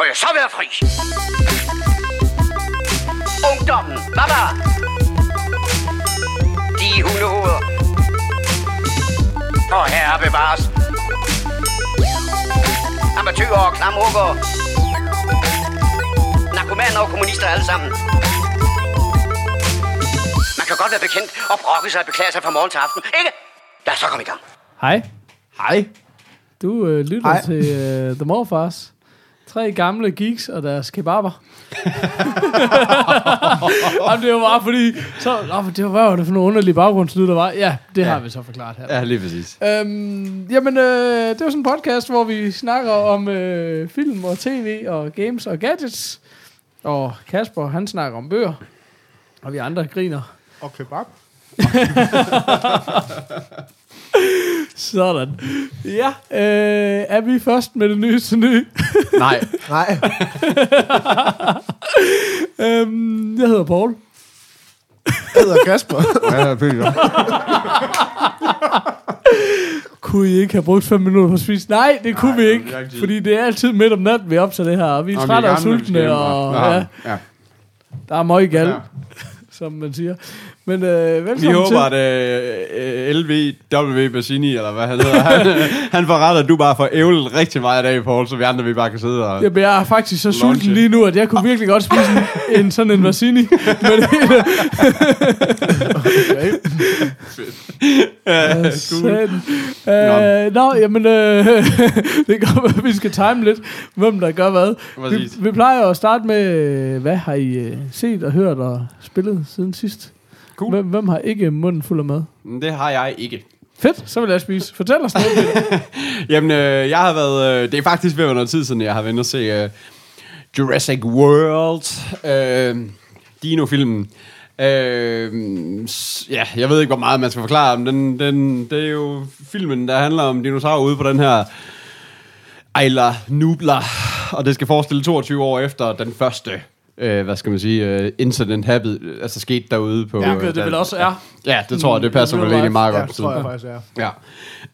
Må jeg så være fri? Ungdommen, baba! De hundehoveder. Og herre bevares. Amatøger og klamrukker. Narkomaner og kommunister alle sammen. Man kan godt være bekendt og brokke sig og beklage sig fra morgen til aften. Ikke? Lad os så komme i gang. Hej. Hej. Du øh, lytter Hej. til øh, The Morfars. Tre gamle geeks og deres kebaber. Jamen, det var bare fordi... Så, oh, det var, hvad var det for nogle underlige baggrundslyd, der var? Ja, det ja. har vi så forklaret her. Ja, lige præcis. Øhm, jamen, øh, det er sådan en podcast, hvor vi snakker om øh, film og tv og games og gadgets. Og Kasper, han snakker om bøger. Og vi andre griner. Og kebab. Sådan. Ja, øh, er vi først med det nye? Nej. Nej. øhm, jeg hedder Paul. Jeg hedder Kasper. Ja, Peter. Kunne I ikke have brugt fem minutter på at spise? Nej, det kunne vi ikke. er ikke. Fordi det er altid midt om natten, vi optager det her. Og vi er Nå, trætte og sultne, og ja. ja, der er møg gal, Ja. som man siger. Men øh, velkommen Vi håber, til. at uh, LVW Bassini, eller hvad han hedder, han, han får ret, at du bare får ævlet rigtig meget i dag, Paul, så vi andre vi bare kan sidde og... Jamen, jeg er faktisk så Lunche. sulten lige nu, at jeg kunne virkelig godt spise en, en sådan en Mazzini. Men Okay. Ja, satan. Øh, nå, jamen, øh, det være, at vi skal time lidt, hvem der gør hvad. Vi, Præcis. vi plejer at starte med, øh, hvad har I øh, set og hørt og spillet siden sidst? Cool. Hvem, hvem har ikke munden fuld af mad? Det har jeg ikke. Fedt, så vil jeg spise. Fortæl os noget, Peter. Jamen, øh, jeg har været... Øh, det er faktisk ved noget tid siden, jeg har været inde og se øh, Jurassic World. Øh, Dino-filmen. Øh, ja, jeg ved ikke, hvor meget man skal forklare om. Den, den, det er jo filmen, der handler om dinosaurer ude på den her Isla Nubla. Og det skal forestille 22 år efter den første... Øh, hvad skal man sige, øh, incident habit, altså skete derude på... Ja, det vel også er. Ja, det tror jeg, det passer Mm, vel egentlig meget Ja, godt. det til- tror jeg faktisk er.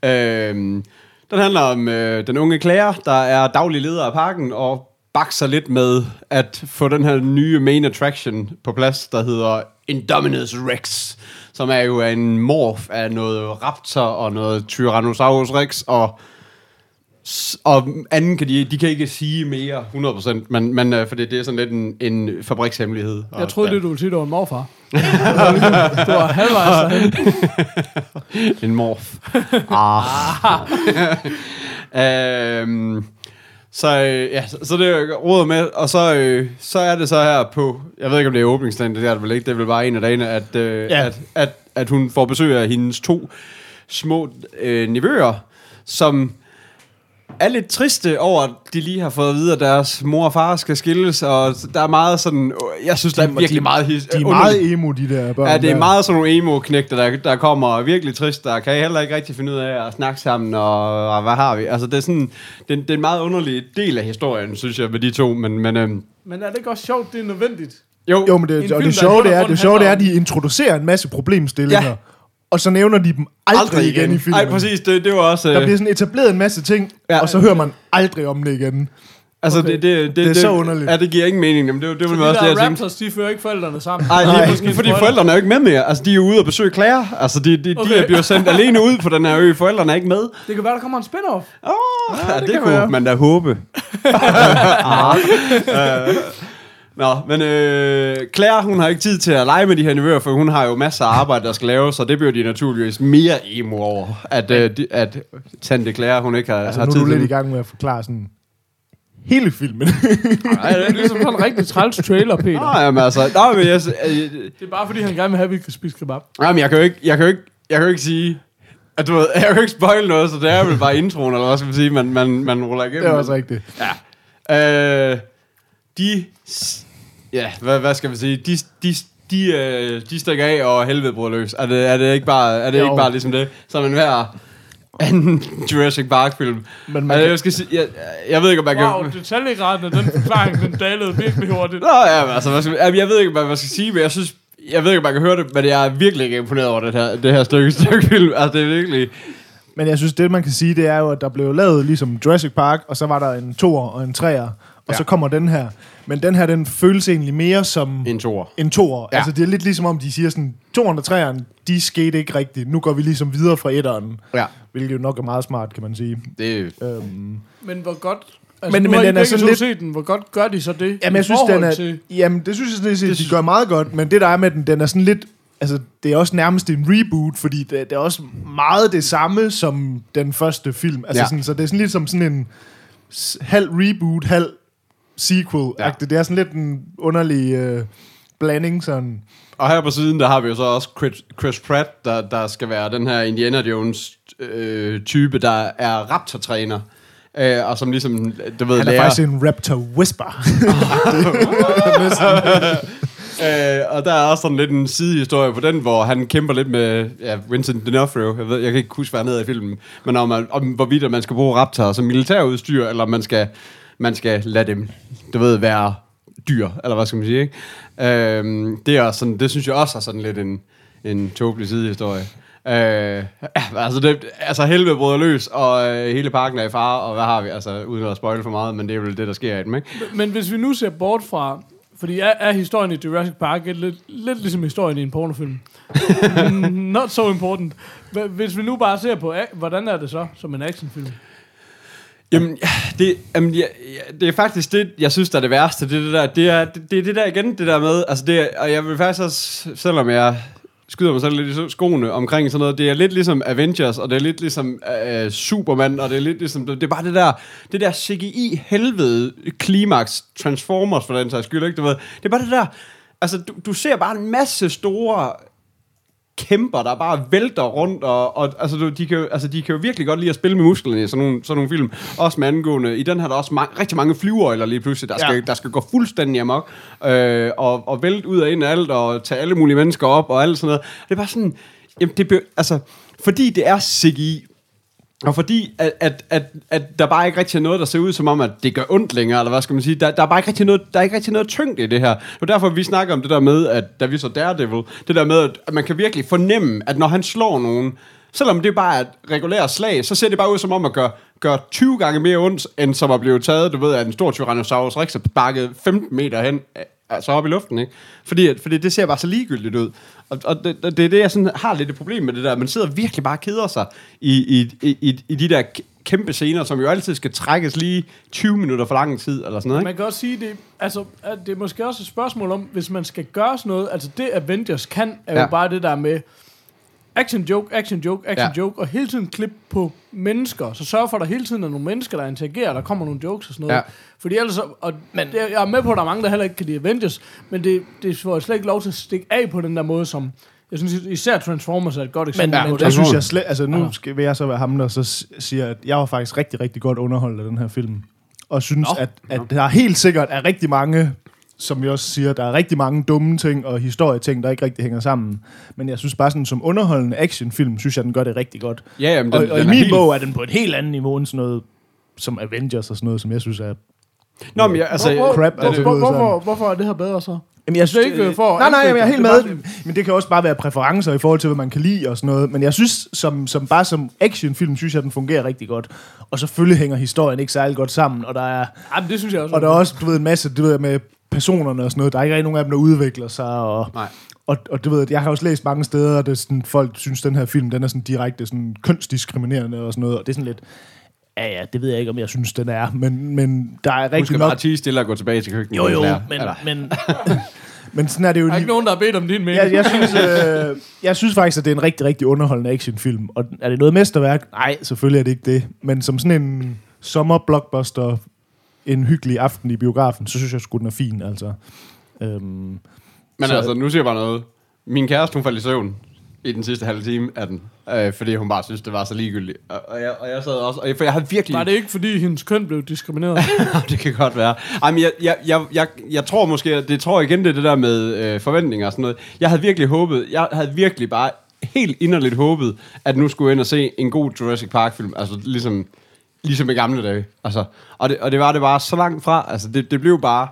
Ja. Øhm, den handler om øh, den unge Claire, der er daglig leder af parken, og bakser lidt med at få den her nye main attraction på plads, der hedder Indominus Rex, som er jo en morph af noget raptor og noget Tyrannosaurus Rex, og og anden kan de, de kan ikke sige mere 100%, men, men øh, for det, det er sådan lidt en, en fabrikshemmelighed. Jeg troede, der- det du ville sige, det var en morfar. det var halvvejs derhen. En morf. ah. øhm, så, øh, ja, så, så det er jo råd med, og så, øh, så er det så her på, jeg ved ikke om det er åbningsdagen, det er det vel ikke, det er vel bare en af dagene, at, øh, Ja. at, at, at hun får besøg af hendes to små øh, nevøer, som er lidt triste over, at de lige har fået at vide, at deres mor og far skal skilles, og der er meget sådan, jeg synes, der er De- virkelig de- meget his, De er meget emo, de der børn. Ja, det er der. meget sådan nogle emo-knægter, der, der kommer og virkelig trist, der kan heller ikke rigtig finde ud af at snakke sammen, og, og hvad har vi? Altså, det er sådan, det, er- det er en meget underlig del af historien, synes jeg, med de to, men, men øhm, Men er det ikke også sjovt, det er nødvendigt? jo, Jo, men det, og film, det sjove, det er, det sjove, det er, at de introducerer en masse problemstillinger, Ja. Og så nævner de dem aldrig, aldrig igen. i filmen. Ej, præcis, det, det var også... Der Øh, bliver sådan etableret en masse ting, Ja. ja. og så hører man aldrig om det igen. altså, okay. det, det, det, Det er så underligt. Ja, det giver ingen mening, men det, det, det var De også det, jeg der. Raptors, de fører ikke forældrene sammen. Ej, Nej, lige, måske fordi forældrene er jo ikke med mere. Altså, de er jo ude og besøge Claire. Altså, de, de, Okay. de er blevet sendt alene ud på den her ø. Forældrene er ikke med. Det kan være, der kommer en spin-off. Åh, oh, ja, det det, det kunne være. man da håbe. ah. Øh, Nå, men øh, Claire, hun har ikke tid til at lege med de her nevøer, for hun har jo masser af arbejde, der skal laves, så det bliver de naturligvis mere emo over, at, øh, de, at tante Claire, hun ikke har, Altså, har nu er tid du lidt i til gang med at forklare sådan hele filmen. Nej, det er ligesom sådan en rigtig træls trailer, Peter. Nå, jamen altså, nå, men jeg, øh, Det er bare fordi, han gerne vil have, at vi kan spise kebab. jamen, jeg kan jo ikke, jeg kan jo ikke, jeg kan jo ikke sige, at du ved, jeg kan jo ikke spoil noget, så det er vel bare introen, eller hvad skal man sige, man, man, man ruller igennem. det er også rigtigt. Ja. Øh, de... Ja, hvad, hvad skal vi sige? De, de, de, øh, de stikker af, og helvede bruger løs. Er det, er det, ikke, bare, er det Jo. ikke bare ligesom det? Som en hver anden Jurassic Park-film. Men man altså, jeg, skal sige, jeg, jeg ved ikke, om man Wow, kan... detaljegraden af den forklaring, den dalede virkelig hurtigt. Nå, ja, altså, hvad skal, jeg ved ikke, hvad man skal sige, men jeg synes... Jeg ved ikke, om man kan høre det, men jeg er virkelig ikke imponeret over det her, det her stykke, stykke film. Altså, det er virkelig... men jeg synes, det man kan sige, det er jo, at der blev lavet ligesom Jurassic Park, og så var der en toer og en treer. og Ja. så kommer den her. Men den her, den føles egentlig mere som En toer. en toer. Ja. Altså, det er lidt ligesom om, de siger sådan, toeren og treeren, de skete ikke rigtigt. Nu går vi ligesom videre fra etteren. Ja, Hvilket jo nok er meget smart, kan man sige. det Øhm, Men hvor godt... Altså, Men- men, nu men har I den er sådan lidt- set den. Hvor godt gør de så det? Jamen, jeg synes, den er... Til, Jamen, det synes jeg sådan set, Det de gør meget godt, men det der er med den, den er sådan lidt... Altså, det er også nærmest en reboot, fordi det, det er også meget det samme som den første film. Altså, Ja. sådan, så det er sådan lidt som sådan en halv reboot, halv sequel. Ja. Det er sådan lidt en underlig øh, blanding, sådan... Og her på siden, der har vi jo så også Chris, Chris Pratt, der, der skal være den her Indiana Jones øh, type, der er raptor-træner. Øh, og som ligesom, du ved, Han er lærer... faktisk en raptor whisper. Øh, og der er også sådan lidt en sidehistorie på den, hvor han kæmper lidt med ja, Vincent D'Onofrio. Jeg, ved, jeg kan ikke huske, hvad han hedder i filmen. Men om, man, om hvorvidt man skal bruge raptorer som militærudstyr, eller om man skal, man skal lade dem, du ved, være dyr, eller hvad skal man sige, ikke? Øhm, det, er også sådan, det synes jeg også er sådan lidt en, en tåbelig sidehistorie. Øh, altså, det, altså helvede bryder løs, og øh, hele parken er i fare, og hvad har vi, altså uden at spoile for meget, men det er vel det, der sker i dem, ikke? men hvis vi nu ser bort fra... Fordi er, er historien i Jurassic Park lidt, lidt ligesom historien i en pornofilm? Not so important. Hvis vi nu bare ser på, hvordan er det så som en actionfilm? Jamen, det, jamen ja, ja, det er faktisk det, jeg synes, der er det værste. Det det der, det er det, det, er det der igen, det der med, altså det og jeg vil faktisk også, selvom jeg skyder mig selv lidt i skoene omkring sådan noget, det er lidt ligesom Avengers, og det er lidt ligesom uh, Superman, og det er lidt ligesom, det er bare det der, det der CGI helvede klimaks Transformers for den sags skyld, ikke? Du ved, det er bare det der, altså du, du ser bare en masse store kæmper, der bare vælter rundt, og, og altså, du, de, kan jo, altså, de kan jo virkelig godt lide at spille med musklerne i sådan nogle, sådan nogle film. Også med angående, i den her der er også ma- rigtig mange flyver lige pludselig, der skal, Ja. der skal gå fuldstændig amok, øh, og, og vælte ud af ind af alt, og tage alle mulige mennesker op, og alt sådan noget. Det er bare sådan, jamen, det, be- altså, fordi det er CGI, og fordi, at, at, at, at der bare ikke rigtig er noget, der ser ud som om, at det gør ondt længere, eller hvad skal man sige, der, der er bare ikke rigtig noget, der er ikke rigtig noget tyngde i det her. Det var derfor, vi snakker om det der med, at da vi så Daredevil, det der med, at, man kan virkelig fornemme, at når han slår nogen, selvom det bare er et regulært slag, så ser det bare ud som om at gøre, gøre 20 gange mere ondt, end som at blive taget, du ved, af en stor Tyrannosaurus Rex bakket 15 meter hen, altså op i luften, ikke? Fordi, at- fordi det ser bare så ligegyldigt ud. Og, og det, det er det, jeg sådan har lidt et problem med det der. Man sidder virkelig bare og keder sig i, i, i, i, de der kæmpe scener, som jo altid skal trækkes lige 20 minutter for lang tid, eller sådan noget, ikke? Man kan også sige, det, altså, at det er måske også et spørgsmål om, hvis man skal gøre sådan noget, altså det Avengers kan, er jo Ja. bare det der med action joke, action joke, action Ja. joke, og hele tiden klip på mennesker. Så sørg for, at der hele tiden er nogle mennesker, der interagerer, der kommer nogle jokes og sådan noget. Ja. Fordi ellers, så- og men, det, jeg er med på, at der er mange, der heller ikke kan lide Avengers, men det, det får slet ikke lov til at stikke af på den der måde, som, jeg synes især Transformers er et godt Men, eksempel. ja, på men det. synes jeg slet... Altså, nu Ja. skal, vil jeg så være ham, der så siger, at jeg var faktisk rigtig, rigtig godt underholdt af den her film. Og synes, Nå. at, at der helt sikkert er rigtig mange, som vi også siger, der er rigtig mange dumme ting og historieting, der ikke rigtig hænger sammen. Men jeg synes bare sådan, som underholdende actionfilm, synes jeg, den gør det rigtig godt. Ja, jamen, og, den, og i den min er helt... bog er den på et helt andet niveau end sådan noget som Avengers og sådan noget, som jeg synes er... Nå, men jeg, altså... hvor, hvor, crap, hvor, altså, hvor, lyder hvorfor, hvorfor er det her bedre så? Jamen, jeg Det er ikke øh, for Nej, nej, angribe jeg er helt med. Men det kan også bare være præferencer i forhold til, hvad man kan lide og sådan noget. Men jeg synes, som, som bare som actionfilm, synes jeg, den fungerer rigtig godt. Og selvfølgelig hænger historien ikke særlig godt sammen. Og der er, Jamen, det synes jeg også. og der er også, du ved, en masse, du ved, med personerne og sådan noget. Der er ikke rigtig nogen af dem, der udvikler sig. Og, Nej. og, og du ved, jeg har også læst mange steder, at det sådan, folk synes, den her film, den er sådan direkte sådan kønsdiskriminerende og sådan noget. Og det er sådan lidt, ja ja, det ved jeg ikke, om jeg synes, den er. Men, men der er rigtig at nok... bare tige stille og gå tilbage til køkkenet. Jo jo, men, men, men sådan er det jo Der er ikke nogen, der har bedt om din mening. Jeg, jeg, synes, øh, jeg synes faktisk, at det er en rigtig, rigtig underholdende actionfilm. Og er det noget mesterværk? Nej, selvfølgelig er det ikke det. Men som sådan en sommerblockbuster, en hyggelig aften i biografen, så synes jeg sgu, den er fin, altså. Øhm, Men Så- altså, nu siger jeg bare noget. Min kæreste, hun faldt i søvn i den sidste halve time af den, øh, fordi hun bare synes, det var så ligegyldigt. Og, og, jeg, og jeg sad også, og jeg, for jeg havde virkelig... Var det ikke, fordi hendes køn blev diskrimineret? det kan godt være. Ej, men jeg, jeg, jeg, jeg, jeg tror måske, det tror jeg igen, det er det der med øh, forventninger og sådan noget. Jeg havde virkelig håbet, jeg havde virkelig bare helt inderligt håbet, at nu skulle jeg ind og se en god Jurassic Park-film. Altså ligesom, ligesom i gamle dage. Altså, og, det, og det var det bare så langt fra. Altså, det, det blev bare...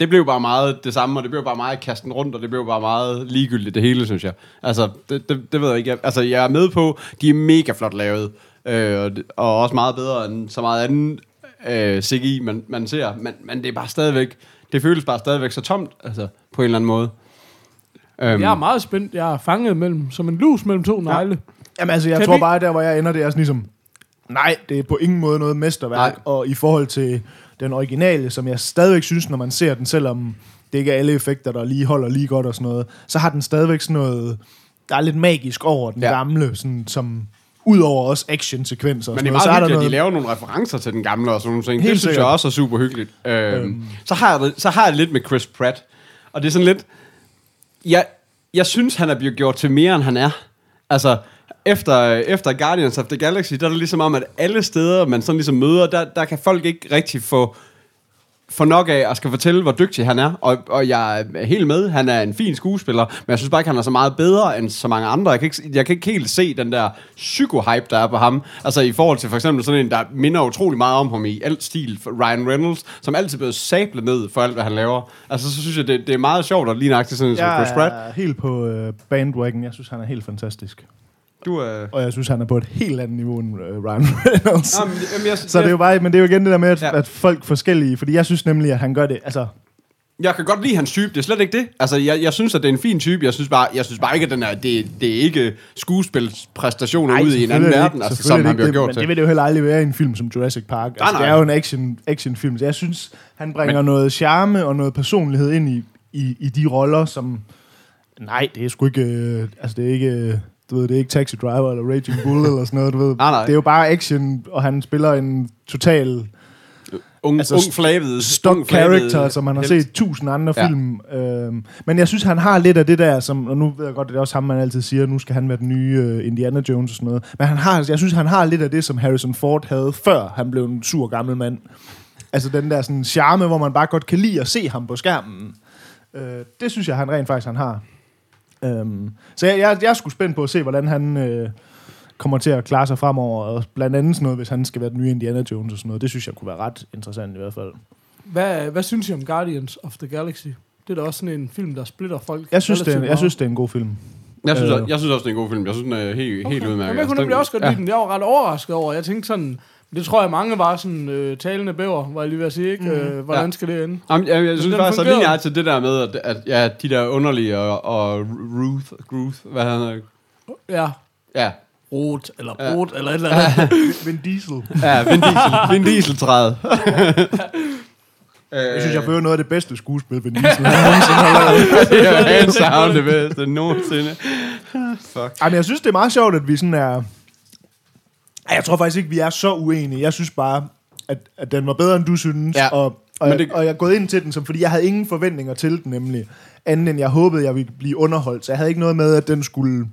Det blev bare meget det samme, og det blev bare meget kasten rundt, og det blev bare meget ligegyldigt, det hele, synes jeg. Altså, det, det, det ved jeg ikke. Jeg, altså, jeg er med på, de er mega flot lavet, øh, og, og også meget bedre end så meget anden øh, CGI, man, man ser, men, men det er bare stadigvæk, det føles bare stadigvæk så tomt, altså på en eller anden måde. Um, Jeg er meget spændt. Jeg er fanget mellem, som en lus mellem to negle. Jamen altså, jeg Kan tror vi- bare, der hvor jeg ender, det er sådan ligesom, nej, det er på ingen måde noget mesterværk, Nej. og i forhold til den originale, som jeg stadigvæk synes, når man ser den, selvom det ikke er alle effekter, der lige holder lige godt og sådan noget, så har den stadigvæk sådan noget, der er lidt magisk over den Ja. gamle, sådan, som Udover også action-sekvenser. og Men det er meget hyggeligt, at de laver nogle referencer til den gamle og sådan nogle ting. Helt det synes sikkert. jeg også er super hyggeligt. Øhm, så, har jeg, så har jeg det lidt med Chris Pratt. Og det er sådan lidt... Jeg, jeg synes, han er blevet gjort til mere, end han er. Altså, efter, efter Guardians of the Galaxy, der er det ligesom om, at alle steder, man sådan ligesom møder, der, der kan folk ikke rigtig få få nok af at skal fortælle, hvor dygtig han er. Og, og jeg er helt med. Han er en fin skuespiller, men jeg synes bare ikke, han er så meget bedre end så mange andre. Jeg kan ikke, jeg kan ikke helt se den der psyko-hype, der er på ham. Altså i forhold til for eksempel sådan en, der minder utrolig meget om ham i alt stil. For Ryan Reynolds, som altid bliver sablet ned for alt, hvad han laver. Altså så synes jeg, det, det er meget sjovt at lige nøjagtigt sådan en som Chris jeg Pratt. er helt på uh, bandwagon. Jeg synes, han er helt fantastisk. Du er... Og jeg synes, han er på et helt andet niveau end uh, Ryan Reynolds. Jamen, jamen, jeg, Så det er jo bare, men det er jo igen det der med, at, Ja. at folk forskellige, fordi jeg synes nemlig, at han gør det, altså, Jeg kan godt lide hans type, det er slet ikke det. Altså, jeg, jeg synes, at det er en fin type. Jeg synes bare, jeg synes bare ikke, at den er, det, det er ikke skuespilspræstationer Ej, ude i en anden det verden, ikke- altså, som han bliver ikke gjort det, til. Men det vil det jo heller aldrig være i en film som Jurassic Park. Altså, nej. Det er jo en action, actionfilm, så jeg synes, han bringer men, noget charme og noget personlighed ind i, i, i de roller, som... Nej, det er sgu ikke... Øh, altså, det er ikke... Øh, du ved, det er ikke Taxi Driver eller Raging Bull eller sådan noget, du ved. Nej, nej. Det er jo bare action, og han spiller en total Ung, altså, ung flavet. stock ung character, som man har helt. set tusind andre ja. film. Øhm, men jeg synes, han har lidt af det der, som, og nu ved jeg godt, det er også ham, man altid siger, nu skal han være den nye uh, Indiana Jones og sådan noget. Men han har, jeg synes, han har lidt af det, som Harrison Ford havde, før han blev en sur gammel mand. Altså den der sådan charme, hvor man bare godt kan lide at se ham på skærmen. Øh, det synes jeg, han rent faktisk han har. Øhm, så jeg, jeg, jeg er sgu spændt på at se, hvordan han øh, kommer til at klare sig fremover. Og blandt andet sådan noget, hvis han skal være den nye Indiana Jones og sådan noget. Det synes jeg kunne være ret interessant i hvert fald. Hvad, hvad synes I om Guardians of the Galaxy? Det er da også sådan en film, der splitter folk. Jeg synes, det er, jeg synes, det er en god film. Jeg synes, Øh. øh. jeg synes også, det er en god film. Jeg synes, den er helt, okay. helt udmærket. Jamen, jeg kunne Altså, nemlig også godt ja. lide den. Jeg var ret overrasket over. Jeg tænkte sådan, det tror jeg mange var sådan øh, talende bæver, var jeg lige ved at sige, ikke? Øh, hvordan Ja. skal det ende? Jamen, jeg, jeg synes den faktisk, at er til det der med, at, at ja, de der underlige og, og Ruth, Ruth, hvad han hedder. Ja, Ja, rot eller Ja. brot eller et eller andet. Vin Diesel. ja Vin Diesel, Vin Diesel træet. Jeg synes, jeg fører noget af det bedste skuespil, Vin Diesel. nogensinde har lavet. det er hands down det bedste nogensinde. Fuck. Ej, men jeg synes, det er meget sjovt, at vi sådan er... Ej, jeg tror faktisk ikke, vi er så uenige. Jeg synes bare, at, at den var bedre, end du synes. Ja, Og, og, men jeg, det- og jeg er gået ind til den, som, fordi jeg havde ingen forventninger til den, nemlig. Anden end jeg håbede, jeg ville blive underholdt. Så jeg havde ikke noget med, at den skulle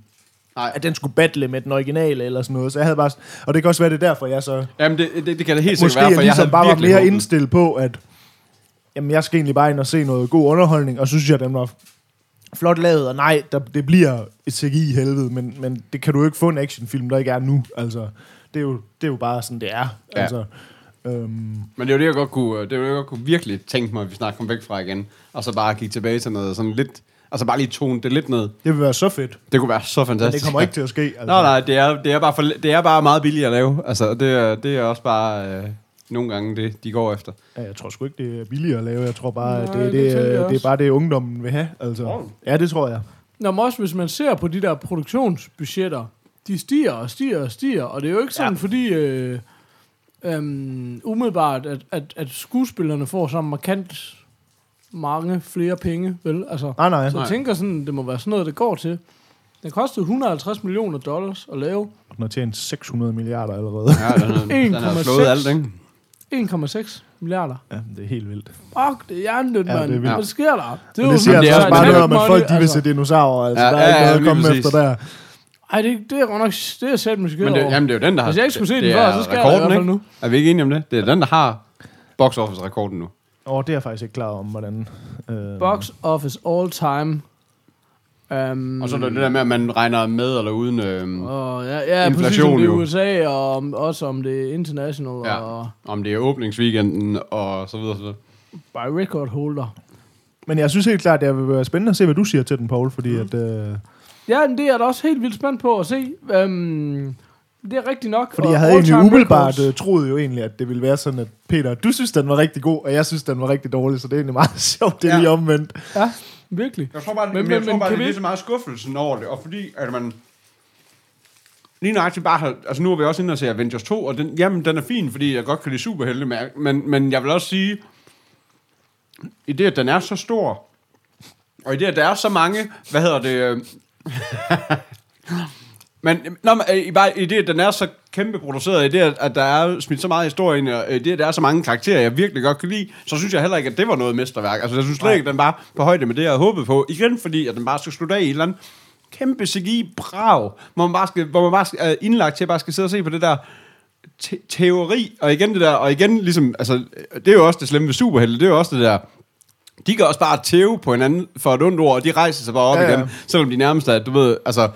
Nej. at den skulle battle med den originale eller sådan noget. Så jeg havde bare... Og det kan også være, det er derfor, jeg så... Jamen, det, det, det kan det helt sikkert være, jeg for jeg ligesom havde bare var mere håbet. indstillet på, at jamen, jeg skal egentlig bare ind og se noget god underholdning, og så synes jeg, den var flot lavet, og nej, der, det bliver et CGI helvede, men, men det kan du jo ikke få en actionfilm, der ikke er nu. Altså, det er jo, det er jo bare sådan, det er. Ja. Altså, øhm, Men det er jo det, jeg godt kunne, det er jo det, jeg godt kunne virkelig tænke mig, at vi snart kom væk fra igen. Og så bare gik tilbage til noget sådan lidt... Altså bare lige tone det lidt ned. det vil være så fedt, Det kunne være så men fantastisk. det kommer ikke til at ske. Altså. Nej, nej, det er, det er, bare, for, det er bare meget billigt at lave. Altså, det er, det er også bare øh, nogle gange det, de går efter. Ja, jeg tror sgu ikke, det er billigere at lave. Jeg tror bare, Nej, det, det det, jeg det, er bare det, ungdommen vil have. Altså. Ja, det tror jeg. Nå, men også hvis man ser på de der produktionsbudgetter, de stiger og stiger og stiger, og det er jo ikke sådan, ja. Fordi øh, øhm, umiddelbart, at, at, at skuespillerne får så markant mange flere penge, vel? Altså, Nej, nej. så jeg tænker sådan, det må være sådan noget, det går til. Den kostede 150 millioner dollars at lave. Den har tjent 600 milliarder allerede. Ja, den, er- den har 1,6. slået alt, ikke? 1,6 milliarder. Ja, det er helt vildt. Fuck, det er hjernedødt, Ja, det er mand. vildt. Hvad sker der? Men det siger men det altså er- også bare det er noget om, at folk de vil altså. se dinosaurer. Altså, Ja, der er ja, ikke ja, noget at komme præcis. efter der. Ej, det, det er godt nok, det er sat måske Men det, jamen, det er jo den, der har... Hvis jeg ikke skulle se den det før, er så skal jeg i hvert fald ikke? nu. Er vi ikke enige om det? Det er den, der har box office rekorden nu. Åh, oh, det er jeg faktisk ikke klar om, hvordan... Øh, Box office all time. Um, Og så er der det der med, at man regner med eller uden... Øh, og ja, ja Inflation præcis om det er jo. USA, og om, også om det er international, Ja. og om det er åbningsweekenden og så videre. Så videre. by record holder. Men jeg synes helt klart, det vil være spændende at se, hvad du siger til den, Paul, fordi at... Øh, Ja, men det er da også helt vildt spændt på at se. Um, Det er rigtigt nok. Fordi og jeg havde egentlig umiddelbart records. uh, troet jo egentlig, at det ville være sådan, at Peter, du synes, den var rigtig god, og jeg synes, den var rigtig dårlig, så det er egentlig meget sjovt, det er Ja. lige omvendt. Ja, virkelig. Jeg tror bare, Men- men, men- jeg tror men bare det er vi- lige så meget skuffelsen over det, og fordi at man lige nøjagtigt bare har, altså nu er vi også inde og se Avengers 2, og den, jamen, den er fin, fordi jeg godt kan lide superhelte, men, men, men jeg vil også sige, i det, at den er så stor, og i det, at der er så mange, hvad hedder det, øh, men når man, i, bare, i det, at den er så kæmpe produceret, i det, at, der er smidt så meget historie ind, og i det, at der er så mange karakterer, jeg virkelig godt kan lide, så synes jeg heller ikke, at det var noget mesterværk. Altså, jeg synes slet ikke, at den var på højde med det, jeg havde håbet på. Igen, fordi at den bare skal slutte af i et eller andet kæmpe CGI-brav, hvor man bare skal, hvor man bare skal, er indlagt til at bare skal sidde og se på det der te- teori, og igen det der, og igen ligesom, altså, det er jo også det slemme ved superhelte, det er jo også det der, de kan også bare tæve på hinanden for et ondt ord, og de rejser sig bare op Ja, ja, igen, selvom de nærmest er, du ved, altså,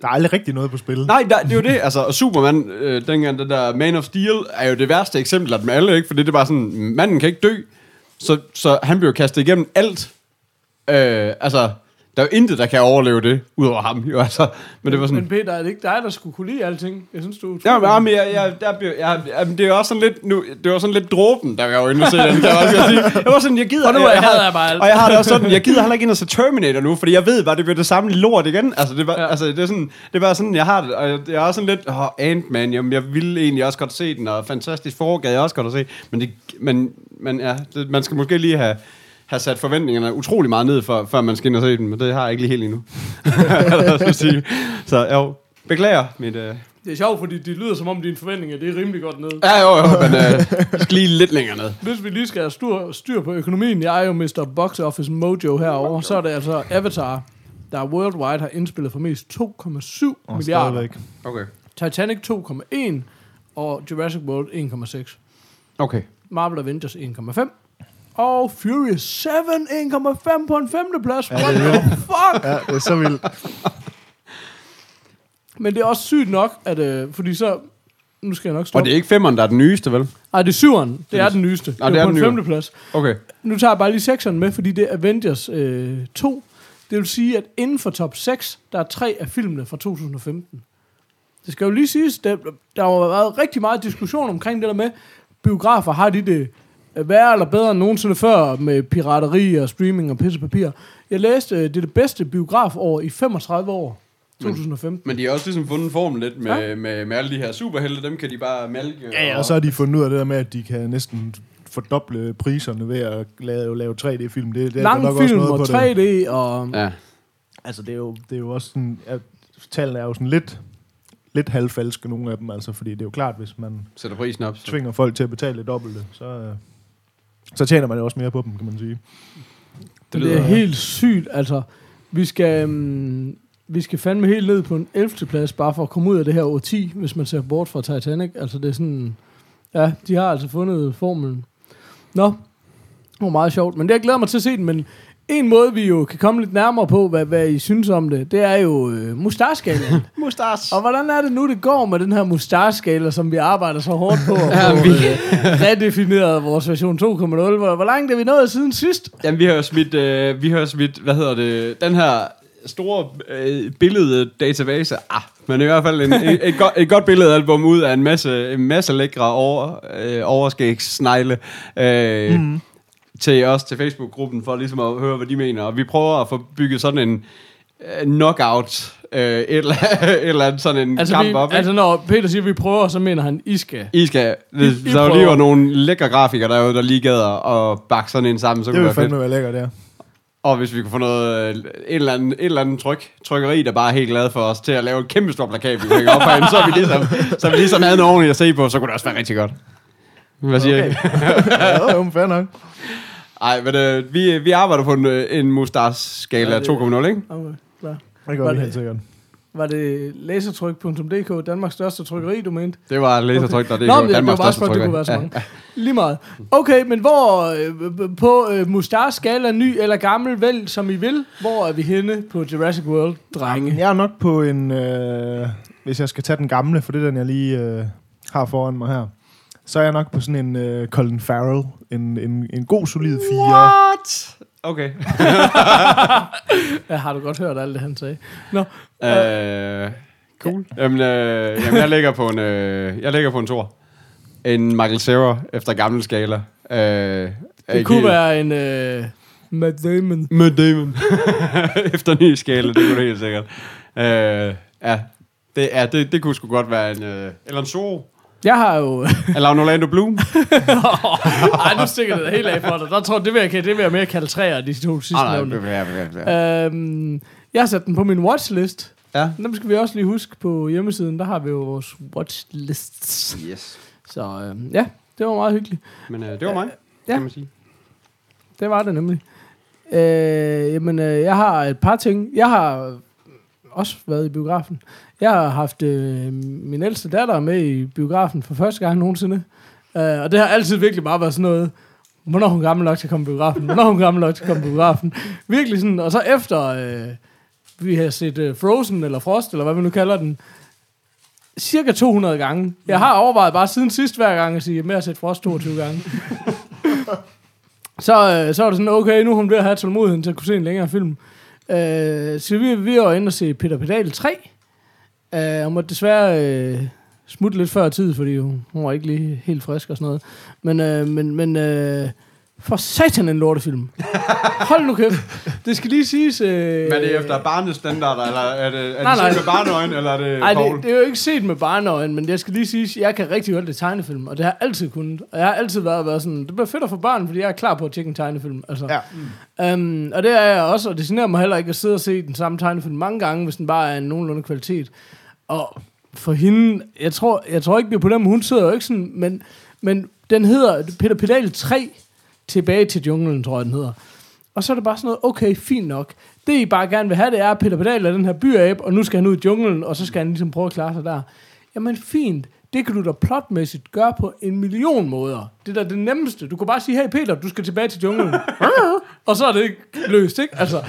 Der er aldrig rigtig noget på spil. Nej, der, det er jo det. Altså, og Superman, øh, dengang den der Man of Steel, er jo det værste eksempel af dem alle, ikke? Fordi det er bare sådan, manden kan ikke dø, så, så han bliver kastet igennem alt. Øh, altså, der er jo intet, der kan overleve det, udover ham, jo altså. Men det var sådan... Men Peter, er det ikke dig, der skulle kunne lide alting? Jeg synes, du Ja, men, jeg, jeg, der blev, jeg, jeg, det er også sådan lidt, nu, det var sådan lidt dråben, der var jo inde og se den, kan jeg også godt sige. Jeg var sådan, jeg gider, Og nu jeg, jeg, har- jeg bare alt. Og jeg har det også sådan, jeg gider heller ikke ind og se Terminator nu, fordi jeg ved bare, det bliver det samme lort igen. Altså, det var, Ja. altså, det er sådan, det var sådan, jeg har det, og jeg, jeg er også sådan lidt, oh, Ant-Man, jamen, jeg ville egentlig også godt se den, og fantastisk foregad jeg også godt at se, men det, men, men ja, det, man skal måske lige have, have sat forventningerne utrolig meget ned, for, før man skal ind og se den, men det har jeg ikke lige helt endnu. Så jo, beklager mit... Øh, Det er sjovt, fordi det lyder som om dine forventninger, det er rimelig godt ned. Ja, jo, jo, men øh, vi skal lige lidt længere ned. Hvis vi lige skal have styr, styr på økonomien, jeg er jo Mr. Box Office Mojo herover, så er det altså Avatar, der worldwide har indspillet for mest 2,7 Og milliarder. stadigvæk. Okay. Titanic 2,1 og Jurassic World 1,6. Okay. Marvel Avengers 1,5. Og Furious 7 1,5 på en femteplads. Ja, What the fuck? Ja, det er så vildt. Men det er også sygt nok, at... Øh, fordi så... Nu skal jeg nok stå. Og det er ikke femmeren, der er den nyeste, vel? Nej, det er syveren. Det er den nyeste. Nå, det det er er på en den nye. femteplads. Okay. Nu tager jeg bare lige sekseren med, fordi det er Avengers øh, 2. Det vil sige, at inden for top 6, der er tre af filmene fra 2015. Det skal jo lige siges, der, der har været rigtig meget diskussion omkring det der med, biografer har de det værre eller bedre end nogensinde før med pirateri og streaming og pissepapir. Jeg læste, øh, det er det bedste biografår i 35 år. 2015. Men de har også ligesom fundet formen lidt med, Ja. med, med alle de her superhelte. Dem kan de bare mælke. Ja, ja, og så har de fundet ud af det der med, at de kan næsten fordoble priserne ved at lave, lave 3D-film. Det, det er der Lang nok også film noget og på det. 3D og... Ja. Altså, det er jo, det er jo også sådan... At tallene er jo sådan lidt, lidt halvfalske, nogle af dem, altså, fordi det er jo klart, hvis man Sætter prisen op. Så. tvinger folk til at betale det dobbelte, så, øh, så tjener man jo også mere på dem, kan man sige. Det, det lyder- er helt sygt, altså. Vi skal, um, vi skal fandme helt ned på en 11. plads, bare for at komme ud af det her år 10, hvis man ser bort fra Titanic. Altså, det er sådan... Ja, de har altså fundet formelen. Nå, det var meget sjovt. Men det, jeg glæder mig til at se den, men en måde, vi jo kan komme lidt nærmere på, hvad, hvad I synes om det, det er jo øh, mustaskalaen. Mustache. Og hvordan er det nu, det går med den her mustaskala, som vi arbejder så hårdt på? at Ja, få, vi- øh, redefineret vores version 2.0. Hvor, hvor langt er vi nået siden sidst? Jamen, vi har jo smidt, øh, vi har jo smidt, hvad hedder det, den her store øh, billede-database. Ah, men i hvert fald en, et, et, godt, et godt billedalbum ud af en masse, en masse lækre over, øh, overskægssnegle. Øh, mm. Til os, til Facebook-gruppen, for ligesom at høre, hvad de mener. Og vi prøver at få bygget sådan en øh, knockout, øh, et, eller, et eller andet sådan en Altså, kamp vi, op. ikke? altså når Peter siger, at vi prøver, så mener han, I skal. I skal, I- hvis I der jo lige prøver. var nogle lækre grafikere derude, der lige gad at- bakke sådan en sammen, så Det kunne vil det være fedt. fandme være lækkert, der. Og hvis vi kunne få noget, øh, et eller andet, et eller andet tryk, trykkeri, der bare er helt glad for os til at lave en kæmpe stor plakat, vi hænger op herinde, så er vi ligesom, så er vi ligesom havde noget ordentligt at se på, så kunne det også være rigtig godt. Hvad siger okay. I? ja, jo, men fair nok. Ej, men øh, vi, vi arbejder på en, øh, en mustache-skala Ja, ja, det- 2.0, ikke? Okay, klar. Det gør vi det- helt sikkert. Var det lasertryk.dk, Danmarks største trykkeri, du mente? Det var lasertryk, der det Nå, er men det var Danmarks bare største at det kunne være så mange. Lige meget. Okay, men hvor øh, på øh, Mustars skala, ny eller gammel, vælg som I vil, hvor er vi henne på Jurassic World, drenge? Jeg er nok på en... Øh, hvis jeg skal tage den gamle, for det er den, jeg lige øh, har foran mig her, så er jeg nok på sådan en øh, Colin Farrell. En, en, en god, solid fire. What? Okay. Ja, har du godt hørt alt det, han sagde? Nå, Øh, Cool. Jamen, øh, jamen jeg ligger på en, øh, jeg ligger på en tor. En Michael Cera efter gammel skala. Øh, Det kunne være en uh, Matt Damon. Med Damon. efter ny skala, det kunne det helt sikkert. Øh, ja, det, ja det, det kunne sgu godt være en... Øh, eller en Zorro. Jeg har jo... Eller en Orlando Bloom. Ej, nu stikker det helt af for dig. Der tror jeg, det vil jeg, det vil jeg mere kalde træer, de to sidste Ah, nævnte. nej, ja, ja, ja. Øhm, jeg har sat den på min watchlist. Ja. Dem skal vi også lige huske på hjemmesiden. Der har vi jo vores watchlists. Yes. Så øhm, ja, det var meget hyggeligt. Men øh, det var mig, Ja. kan man sige. Det var det nemlig. Øh, jamen, øh, jeg har et par ting. Jeg har også været i biografen. Jeg har haft øh, min ældste datter med i biografen for første gang nogensinde. Øh, og det har altid virkelig bare været sådan noget, hvornår hun gammel nok til at komme i biografen? Hvornår hun gammel nok til at komme i biografen? Virkelig sådan, og så efter øh, vi har set øh, Frozen, eller Frost, eller hvad vi nu kalder den, cirka 200 gange. Jeg har overvejet bare siden sidst hver gang at sige, at sætte set Frost 22 gange. Så, øh, så var det sådan, okay, nu er hun ved at have tålmodigheden til at kunne se en længere film. Øh, så vi, vi var inde og se Peter Pedal 3. Øh, hun måtte desværre øh, smutte lidt før tid, fordi hun, hun var ikke lige helt frisk og sådan noget. Men, øh, men, men øh, for satan en lortefilm. Hold nu kæft. Det skal lige siges... Øh, Men er det efter barnestandarder, eller er det, er Nej, det nej. set med barneøjne, eller er det Nej, det, det er jo ikke set med barneøjne, men jeg skal lige sige, at jeg kan rigtig godt lide tegnefilm, og det har jeg altid kunnet. Og jeg har altid været, været sådan, det bliver fedt få børn, fordi jeg er klar på at tjekke en tegnefilm. Altså. Ja. Um, og det er jeg også, og det generer mig heller ikke at sidde og se den samme tegnefilm mange gange, hvis den bare er en nogenlunde kvalitet. Og for hende, jeg tror, jeg tror ikke, det er på dem, hun sidder jo ikke sådan, men, men den hedder Peter Pedal 3, tilbage til junglen, tror jeg, den hedder. Og så er det bare sådan noget, okay, fint nok. Det I bare gerne vil have, det er, Peter Pedal er den her byabe, og nu skal han ud i junglen, og så skal han ligesom prøve at klare sig der. Jamen fint, det kan du da plotmæssigt gøre på en million måder. Det er da det nemmeste. Du kan bare sige, hey Peter, du skal tilbage til junglen. og så er det ikke løst, ikke? Altså,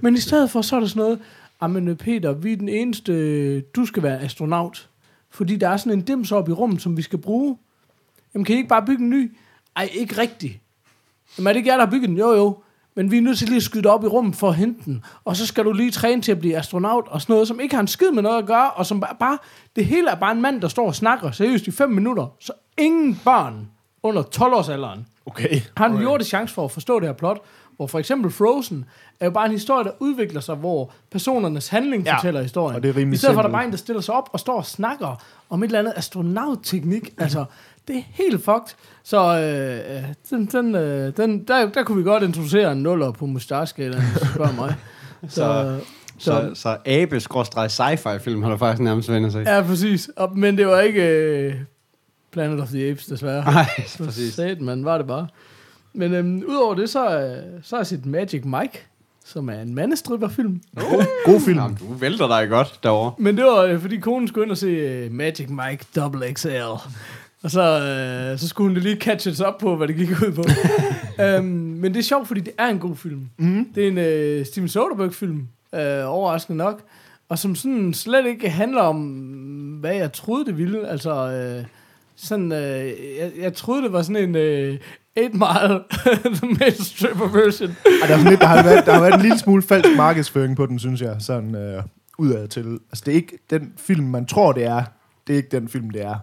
men i stedet for, så er det sådan noget, jamen Peter, vi er den eneste, du skal være astronaut. Fordi der er sådan en dims op i rummet, som vi skal bruge. Jamen kan I ikke bare bygge en ny? Ej, ikke rigtigt. Jamen er det ikke jer, der har bygget den? Jo, jo. Men vi er nødt til lige at skyde dig op i rummet for at hente den. Og så skal du lige træne til at blive astronaut og sådan noget, som ikke har en skid med noget at gøre. Og som bare, bare det hele er bare en mand, der står og snakker seriøst i 5 minutter. Så ingen børn under 12-årsalderen Okay. har en jordisk chance for at forstå det her plot. Hvor for eksempel Frozen er jo bare en historie, der udvikler sig, hvor personernes handling ja, fortæller historien. og det er I stedet for, at der bare en, der stiller sig op og står og snakker om et eller andet astronautteknik. altså, det er helt fucked. Så øh, den, den, øh, den, der, der kunne vi godt introducere en nuller på du spørger mig. Så, Så, så abe-sci-fi film har du faktisk nærmest vendt sig. Ja, præcis. Og, men det var ikke øh, Planet of the Apes, desværre. Nej, Så præcis. Sat, man, var det bare. Men øhm, udover det, så, øh, så jeg set Magic Mike, som er en mandestripperfilm. God film. Jamen, du vælter dig godt derovre. Men det var, øh, fordi konen skulle ind og se øh, Magic Mike Double XL. Og så, øh, så skulle hun lige catches op på, hvad det gik ud på. øhm, men det er sjovt, fordi det er en god film. Mm. Det er en øh, Steven Soderbergh-film, øh, overraskende nok. Og som sådan slet ikke handler om, hvad jeg troede, det ville. Altså, øh, sådan, øh, jeg, jeg troede, det var sådan en øh, 8 Mile med stripper version. Ej, der, er sådan lidt, der, har været, der har været en lille smule falsk markedsføring på den, synes jeg, sådan øh, udad til. Altså, det er ikke den film, man tror, det er. Det er ikke den film, det er.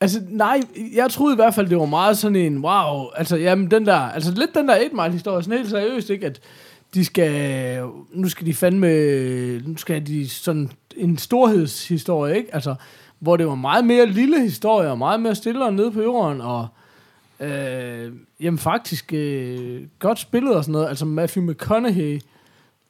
Altså, nej, jeg troede i hvert fald, det var meget sådan en, wow, altså, jamen, den der, altså, lidt den der 8 Mile historie, sådan helt seriøst, ikke, at de skal, nu skal de fandme, nu skal de sådan en storhedshistorie, ikke, altså, hvor det var meget mere lille historie, og meget mere stille og nede på jorden, og, øh, jamen, faktisk, øh, godt spillet og sådan noget, altså, Matthew McConaughey,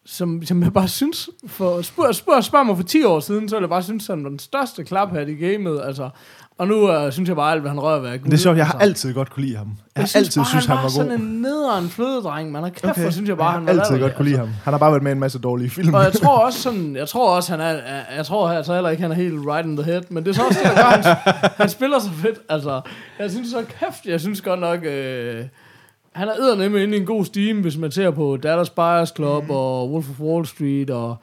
som, som jeg bare synes, for, spørg, spørg, spørg mig for 10 år siden, så ville jeg bare synes, han var den største klaphat i gamet, altså. Og nu uh, synes jeg bare, alt, hvad han rører ved, er Men det er sjovt, jeg har altså. altid godt kunne lide ham. Jeg, Jeg har synes altid bare, synes, han var god. sådan en nederen flødedreng, man har kæft, okay. synes jeg bare, jeg han har var altid latterlig, godt kunne lide ham. Han har bare været med i en masse dårlige film. Og jeg tror også sådan, jeg tror også, han er, jeg, tror altså heller ikke, han er helt right in the head, men det er så også det, der gør, han, han spiller så fedt, altså. Jeg synes så kæft, jeg synes godt nok, øh, han er eddernemlig inde i en god steam, hvis man ser på Dallas Buyers Club mm. og Wolf of Wall Street og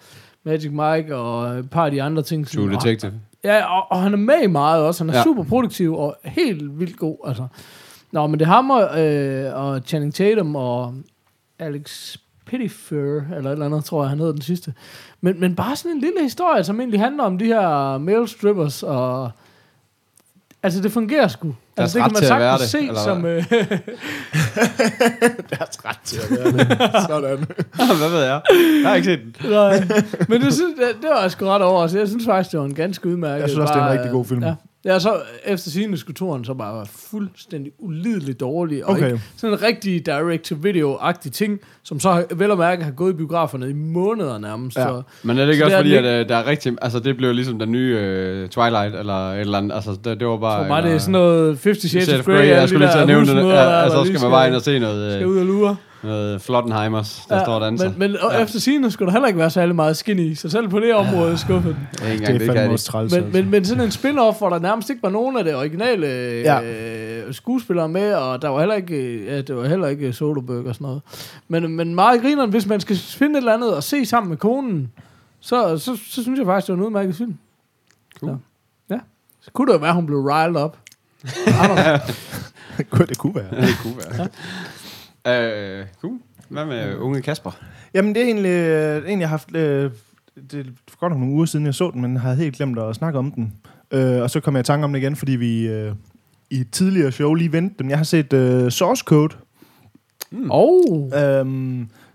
Magic Mike og et par af de andre ting. True. Detective. Ja, og, og han er med i meget også. Han er ja. Super produktiv og helt vildt god. Altså. Nå, men det er ham og, øh, og Channing Tatum og Alex Pettifer, eller et eller andet, tror jeg, han hedder den sidste. Men, men bare sådan en lille historie, som egentlig handler om de her male strippers, og altså det fungerer sgu. Altså, det kan man til at være sagtens det, se eller som... Øh, Deres ret til at være det. Sådan. Hvad ved jeg? Jeg har ikke set den. nej. Men det, synes, det, det var jeg sgu ret over. Så jeg synes faktisk, det var en ganske udmærket. Jeg synes også, det er en rigtig god film. Ja. Ja, så efter sine skulle turen så bare være fuldstændig ulideligt dårlig, og Okay. ikke sådan en rigtig direct-to-video-agtig ting, som så vel og mærke har gået i biograferne i måneder nærmest. Ja. Så, Men er det ikke Så også fordi, at øh, der er rigtig... Altså, det blev ligesom den nye øh, Twilight, eller et eller andet. Altså, det, det var bare... så bare det er eller- sådan noget 50 Shades of Grey, jeg skulle lige til at nævne det. Ja, altså, så skal man bare ind og se noget, skal øh, ud og lure. Noget Flottenheimers, der Ja, står og danser. Men, men ja. efter sine skulle der heller ikke være særlig meget skin i, så selv på det område skuffede den. Det ikke Det engang er det, kan fandme de. også træls. Men, altså. men, men sådan en spin-off, hvor der nærmest ikke var nogen af de originale Ja. ja. øh, skuespillere med, og der var heller ikke, ja, det var heller ikke Soderbergh og sådan noget. Men, men meget grineren, hvis man skal finde et eller andet og se sammen med konen, så, så, så synes jeg faktisk, det var en udmærket film. Cool. Så, ja. Så kunne det jo være, hun blev riled up. Det kunne være. Det kunne være. Øh, cool. Hvad med unge Kasper? Jamen, det er egentlig, øh, egentlig jeg har haft... Øh, det er godt nok nogle uger siden, jeg så den, men havde helt glemt at snakke om den. Øh, og så kom jeg i tanke om det igen, fordi vi øh, i et tidligere show lige vendte dem. Jeg har set øh, Source Code, oh. øh,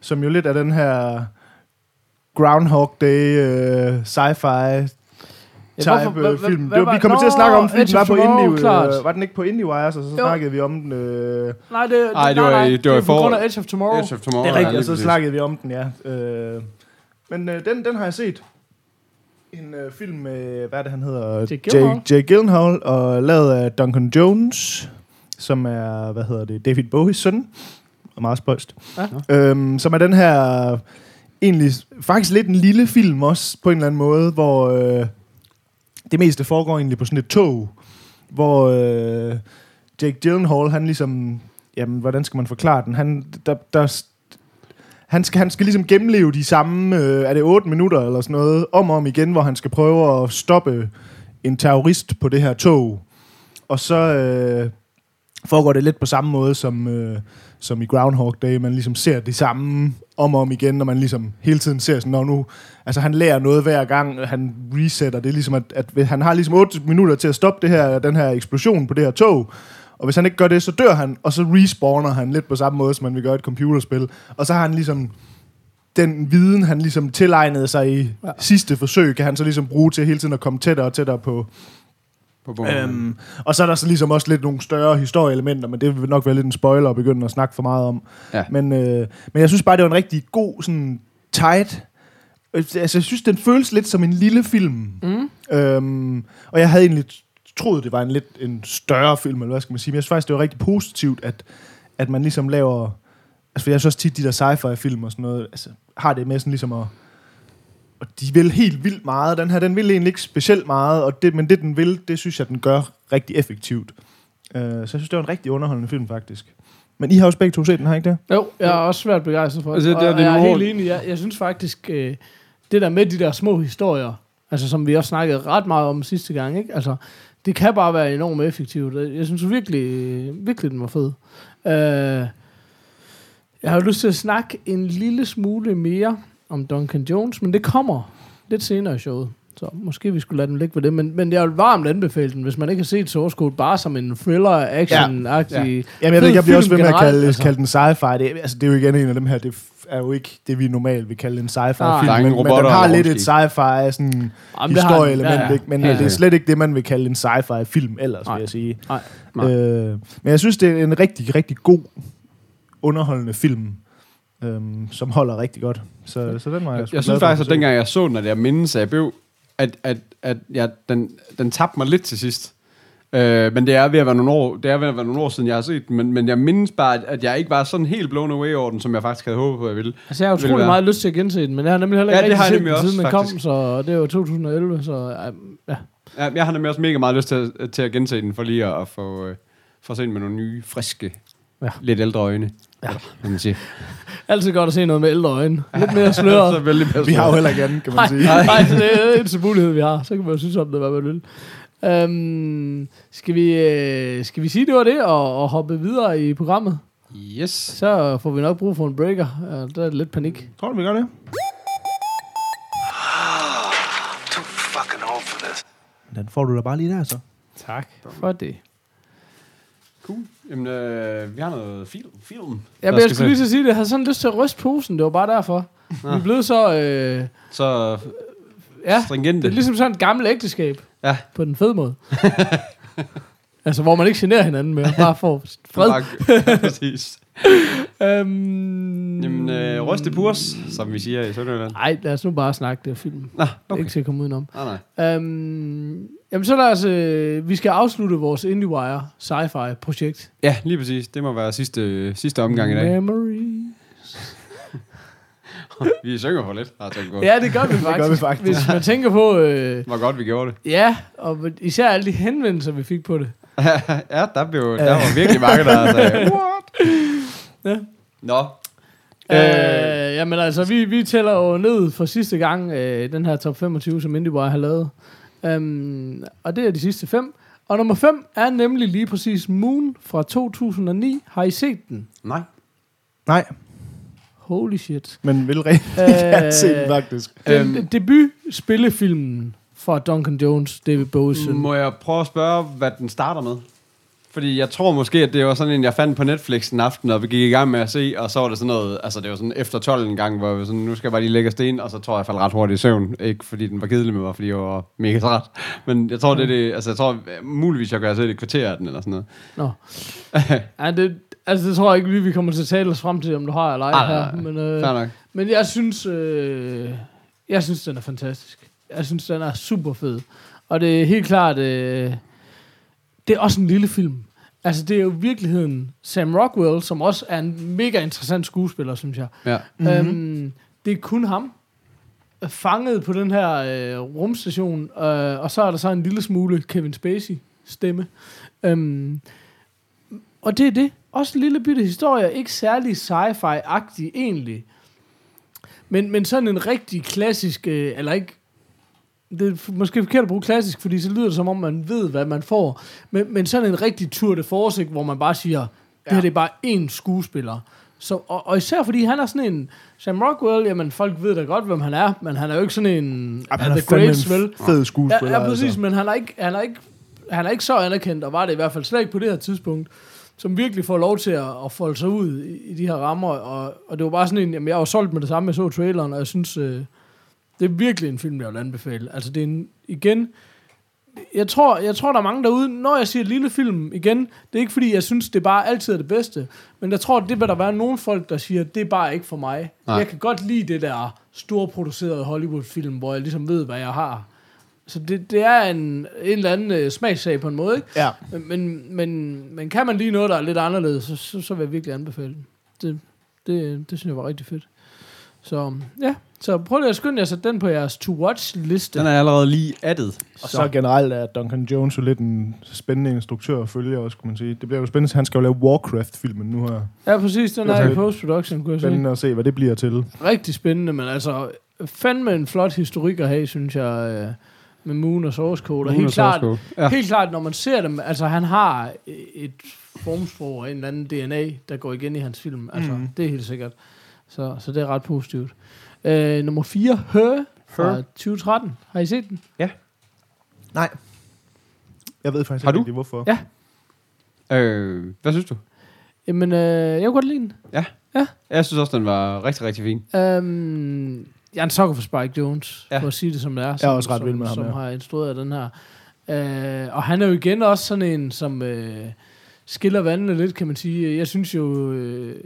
som jo lidt er den her Groundhog Day øh, sci-fi type hvorfor- ja, film. vi kommer til at snakke om, fordi den var på Indie, øh, var den ikke på IndieWire, så, så Jo. snakkede vi om den. Øh, Nej, det, Ej, det var nej, nej, det var i på for- grund af Edge of Tomorrow. Edge of Tomorrow. Det er rigtigt, lige og så snakkede vi om den, ja. Øh, men øh, den, den har jeg set. En øh, film med, hvad er det, han hedder? Jake Gyllenhaal. Jake Gyllenhaal, og lavet af Duncan Jones, som er, hvad hedder det, David Bowies søn. Og meget spøjst. Ja. Øhm, som er den her, egentlig, faktisk lidt en lille film også, på en eller anden måde, hvor øh, det meste foregår egentlig på sådan et tog, hvor øh, Jake Gyllenhaal, han ligesom, jamen, hvordan skal man forklare den? Han, der, der, han skal, han skal ligesom gennemleve de samme, øh, er det 8 minutter eller sådan noget, om og om igen, hvor han skal prøve at stoppe en terrorist på det her tog. Og så øh, foregår det lidt på samme måde som, øh, som i Groundhog Day. Man ligesom ser det samme om og om igen, når man ligesom hele tiden ser sådan, når nu, altså han lærer noget hver gang, han resetter. Det ligesom, at, at han har ligesom 8 minutter til at stoppe det her, den her eksplosion på det her tog. Og hvis han ikke gør det, så dør han, og så respawner han lidt på samme måde, som man vil gøre et computerspil. Og så har han ligesom den viden, han ligesom tilegnede sig i. Ja. sidste forsøg, kan han så ligesom bruge til hele tiden at komme tættere og tættere på. På. Øhm, og så er der så ligesom også lidt nogle større historieelementer, men det vil nok være lidt en spoiler at begynde at snakke for meget om. Ja. Men, øh, men jeg synes bare, det var en rigtig god, sådan tight... Altså, jeg synes, den føles lidt som en lille film. Mm. Øhm, og jeg havde egentlig troet, det var en lidt en større film, eller hvad skal man sige. Men jeg synes faktisk, det var rigtig positivt, at, at man ligesom laver... Altså, for jeg synes også tit, de der sci-fi-film og sådan noget, altså, har det med sådan ligesom at... Og de vil helt vildt meget. Den her, den vil egentlig ikke specielt meget, og det, men det, den vil, det synes jeg, den gør rigtig effektivt. Uh, så jeg synes, det var en rigtig underholdende film, faktisk. Men I har også begge to set den, har I ikke det? Jo, jeg er også svært begejstret for det. Altså, det er og det jeg er helt enig. Jeg, jeg synes faktisk, øh, det der med de der små historier, altså som vi også snakkede ret meget om sidste gang, ikke? Altså, det kan bare være enormt effektivt. Jeg synes virkelig, virkelig, den var fed. Øh, jeg har lyst til at snakke en lille smule mere om Duncan Jones, men det kommer lidt senere i showet. Så måske vi skulle lade den ligge ved det. Men, men jeg vil varmt anbefale den, hvis man ikke har set Source Code, bare som en thriller-action-agtig... Ja. Ja. Jamen, jeg ved jeg bliver også ved med at kalde, altså. kalde den sci-fi. Det, er- altså, det er jo igen en af dem her, det er jo ikke det, vi normalt vil kalde en Nej. sci-fi Der film. ingen Men, men den har lidt et sci-fi sådan Jamen, historieelement, Ja, ja. ikke? men Helt det er slet ikke det, man vil kalde en sci-fi film ellers, Nej. vil jeg sige. Nej. Nej. Øh, men jeg synes, det er en rigtig, rigtig god, underholdende film, øhm, som holder rigtig godt. Så, så den var jeg, Jeg, jeg synes faktisk, at dengang jeg så den, at jeg mindes, at jeg blev, at, at, at jeg, den, den tabte mig lidt til sidst. Øh, men det er ved at være nogle år, det er ved at være nogle år siden, jeg har set den, men, men jeg mindes bare, at, at jeg ikke var sådan helt blown away over den, som jeg faktisk havde håbet på, at jeg ville. Altså, jeg har utrolig meget lyst til at gense den, men jeg har nemlig heller Ja, ikke det har jeg rigtig set nemlig den, også, siden den kom, så det var 2011, så ja, ja. Ja, jeg har nemlig også mega meget lyst til, at- til at gense den, for lige at, at få, øh, få set den med nogle nye, friske, Ja. ja. lidt ældre øjne. Ja. Kan man sige. Altid godt at se noget med ældre øjne. Lidt mere så sløret. Vi har jo heller ikke andet, kan man sige. Nej, nej, det er en eneste mulighed, vi har. Så kan man jo synes om det, hvad man vil. Um, skal, vi, øh, skal vi sige, det var det, og, og hoppe videre i programmet? Yes. Så får vi nok brug for en breaker. Uh, der er lidt panik. Tror du, vi gør det? Too fucking old for this. Den får du da bare lige der, så. Tak for det. Cool. Jamen, øh, vi har noget film. film Ja, men jeg skulle lige så sige det. Jeg havde sådan lyst til at ryste posen. Det var bare derfor. Vi er blevet så... Øh, Så ja, stringente. det er ligesom sådan et gammelt ægteskab. Ja. På den fede måde. altså, hvor man ikke generer hinanden mere. Bare for fred. Ja, præcis. Øhm, Jamen, øh, ryste purs, som vi siger i Sønderjylland. Nej, lad os nu bare snakke det film. Nå, Okay. Ikke til at komme udenom. Nej, nej. Øhm, jamen, så lad os... Øh, vi skal afslutte vores IndieWire sci-fi projekt. Ja, lige præcis. Det må være sidste, sidste omgang i dag. Memory. Vi synger for lidt, har jeg. Ja, det gør vi faktisk. gør vi faktisk. Hvis man tænker på... Øh, Hvor godt vi gjorde det. ja, og især alle de henvendelser, vi fik på det. ja, der, blev, der var virkelig mange, der sagde, what? Ja. Nå. Øh, jamen altså, vi, vi tæller jo ned for sidste gang øh, den her top 25, som IndieWire har lavet. Um, og det er de sidste fem. Og nummer 5 er nemlig lige præcis Moon fra 2009. Har I set den? Nej. Nej, Holy shit. men vil rigtig Øh, gerne se den, faktisk. Den øhm, debut spillefilmen fra Duncan Jones, David Bowie søn. Må jeg prøve at spørge, hvad den starter med? Fordi jeg tror måske, at det var sådan en, jeg fandt på Netflix en aften, og vi gik i gang med at se, og så var det sådan noget, altså det var sådan efter 12 en gang, hvor vi sådan, nu skal jeg bare lige lægge sten, og så tror jeg, jeg faldt ret hurtigt i søvn. Ikke fordi den var kedelig med mig, fordi jeg var mega træt. Men jeg tror, det er det, altså jeg tror, muligvis jeg kan have set et kvarter af den, eller sådan noget. Nå. ja, det, altså, det tror jeg ikke lige, vi kommer til at tale os frem til, om du har eller ej nej, her. nej. Men, øh, nok. Men jeg synes, øh, jeg synes, den er fantastisk. Jeg synes, den er super fed. Og det er helt klart, øh, det er også en lille film. Altså, det er jo i virkeligheden Sam Rockwell, som også er en mega interessant skuespiller, synes jeg. Ja. Mm-hmm. Øhm, det er kun ham, øh, fanget på den her øh, rumstation, øh, og så er der så en lille smule Kevin Spacey stemme. Øhm, og det er det. Også en lille bitte historie. Ikke særlig sci-fi-agtig egentlig. Men, men sådan en rigtig klassisk, øh, eller ikke, det er måske forkert at bruge klassisk, fordi så lyder det som om, man ved, hvad man får. Men, men sådan en rigtig tour de force, hvor man bare siger, det her det er bare én skuespiller. Så, og, og især fordi han er sådan en, Sam Rockwell, jamen folk ved da godt, hvem han er, men han er jo ikke sådan en, Han er en vel? fed skuespiller. Ja, ja præcis, Altså. men han er, ikke, han, er ikke, han er ikke så anerkendt, og var det i hvert fald slet ikke på det her tidspunkt, som virkelig får lov til at, at folde sig ud i, i de her rammer, og, og det var bare sådan en, jamen jeg var solgt med det samme, jeg så traileren, og jeg synes, øh, det er virkelig en film, jeg vil anbefale. Altså det er en, igen, jeg tror, jeg tror, der er mange derude, når jeg siger lille film igen, det er ikke fordi, jeg synes, det bare altid er det bedste, men jeg tror, det vil der være nogle folk, der siger, det er bare ikke for mig. Nej. Jeg kan godt lide det der storproducerede Hollywood-film, hvor jeg ligesom ved, hvad jeg har. Så det, det er en, en eller anden øh, smagssag på en måde, ikke? Ja. Men, men, men, kan man lige noget, der er lidt anderledes, så, så, så vil jeg virkelig anbefale den. Det, det, det synes jeg var rigtig fedt. Så ja, så prøv lige at skynde jer at sætte den på jeres to-watch-liste. Den er allerede lige addet. Og så generelt er Duncan Jones jo lidt en spændende instruktør at følge også, kunne man sige. Det bliver jo spændende, han skal jo lave Warcraft-filmen nu her. Ja, præcis, den er i post-production, kunne jeg sige. Spændende at se, hvad det bliver til. Rigtig spændende, men altså, fandme en flot historik at have, synes jeg, øh, med Moon og Source Code. Og helt klart, Ja. helt klart, når man ser dem, altså han har et formsprog og en eller anden DNA, der går igen i hans film. Altså, mm. det er helt sikkert. Så, så det er ret positivt. Øh, nummer 4, Her, fra Her. 2013. Har I set den? Nej. Jeg ved faktisk Har ikke du? rigtig, hvorfor. Ja. Øh, hvad synes du? Jamen, øh, jeg kunne godt lide den. Jeg synes også, den var rigtig, rigtig fin. Øhm, jeg er en sokker for Spike Jones, ja. Ja. for at sige det som det er. Jeg er som, også ret som, vild med ham, Som ja. har instrueret den her. Øh, og han er jo igen også sådan en, som øh, skiller vandene lidt, kan man sige. Jeg synes jo... Øh,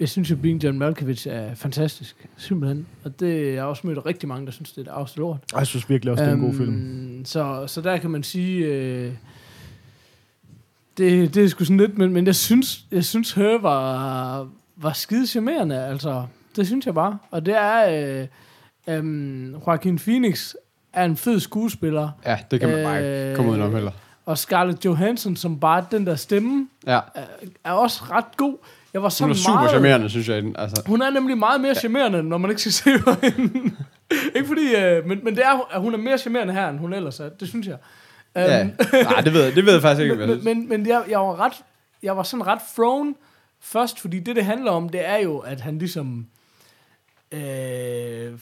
jeg synes jo, Being John Malkovich er fantastisk. Simpelthen. Og det jeg har også mødt rigtig mange, der synes, det er et lort. Jeg synes virkelig også, det er en god film. Øhm, Så, så der kan man sige... Øh, det, det er sgu sådan lidt, men, men jeg synes, jeg synes Her var, var skide charmerende, altså. Det synes jeg bare. Og det er... Øh, øh, Joaquin Phoenix er en fed skuespiller. Ja, det kan man bare Øh, ikke komme udenom heller. Og Scarlett Johansson, som bare den der stemme, Ja, er, er også ret god. Jeg var så hun er super meget, charmerende, synes jeg. Altså, Hun er nemlig meget mere charmerende, når man ikke skal se hende. ikke fordi, øh, men, men det er, at hun er mere charmerende her, end hun ellers er. Det synes jeg. ja. Øhm, Nej, det ved, jeg- det ved jeg faktisk ikke, men, men, men jeg, jeg var ret, jeg var sådan ret thrown, Først, fordi det, det handler om, det er jo, at han ligesom øh,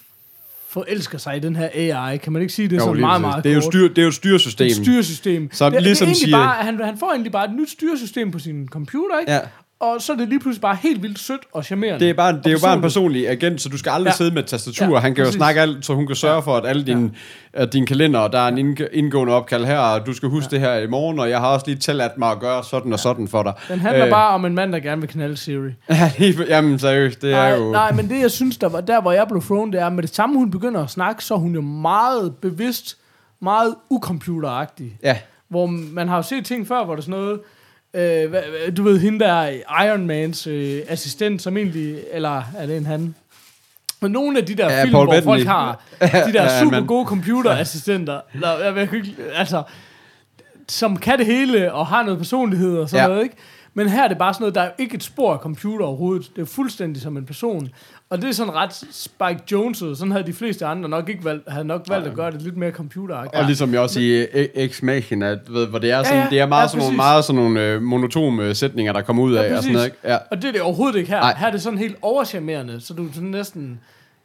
forelsker sig i den her AI. Kan man ikke sige det Jo, sådan meget, meget det er jo kort? styr, det er jo et styresystem. et styresystem. Som det, ligesom det er egentlig siger- bare, han, han får egentlig bare et nyt styresystem på sin computer, ikke? Ja. Og så er det lige pludselig bare helt vildt sødt og charmerende. Det er, bare, det er jo bare en personlig agent, så du skal aldrig Ja. ja. sidde med et tastatur. Ja, Ja, han kan jo præcis. snakke alt, så hun kan sørge for, at alle dine, at din kalender, der er en indg- indgående opkald her, og du skal huske ja. det her i morgen, og jeg har også lige tilladt mig at gøre sådan og sådan for dig. Den handler Øh, bare om en mand, der gerne vil knalde Siri. Ja, Jamen seriøst, det er Nej, jo... nej, men det jeg synes, der var der, hvor jeg blev thrown, det er, med det samme hun begynder at snakke, så er hun jo meget bevidst, meget ucomputeragtig. Ja, Hvor man har jo set ting før, hvor der er sådan noget, øh, du ved, hende der Iron Mans øh, assistent, som egentlig, eller er det en han? Men nogle af de der Ja, film, Paul hvor Bettany. folk har de der Ja, super gode computerassistenter, der, jeg, jeg, ikke- altså, som kan det hele og har noget personlighed og sådan Ja. noget, ikke? Men her er det bare sådan noget, der er ikke et spor af computer overhovedet. Det er fuldstændig som en person. Og det er sådan ret Spike Jones, sådan havde de fleste andre nok ikke valgt, havde nok valgt at gøre det lidt mere computeragtigt. og ligesom jeg også i øh, Ex Machina, ved, hvor det er sådan, Ja, ja. det er meget Ja, sådan nogle, meget sådan nogle øh, monotome sætninger, der kommer ud af, Ja, og sådan noget, ikke? Ja. Og det er det overhovedet ikke her. Nej. Her er det sådan helt overcharmerende, så du er sådan næsten...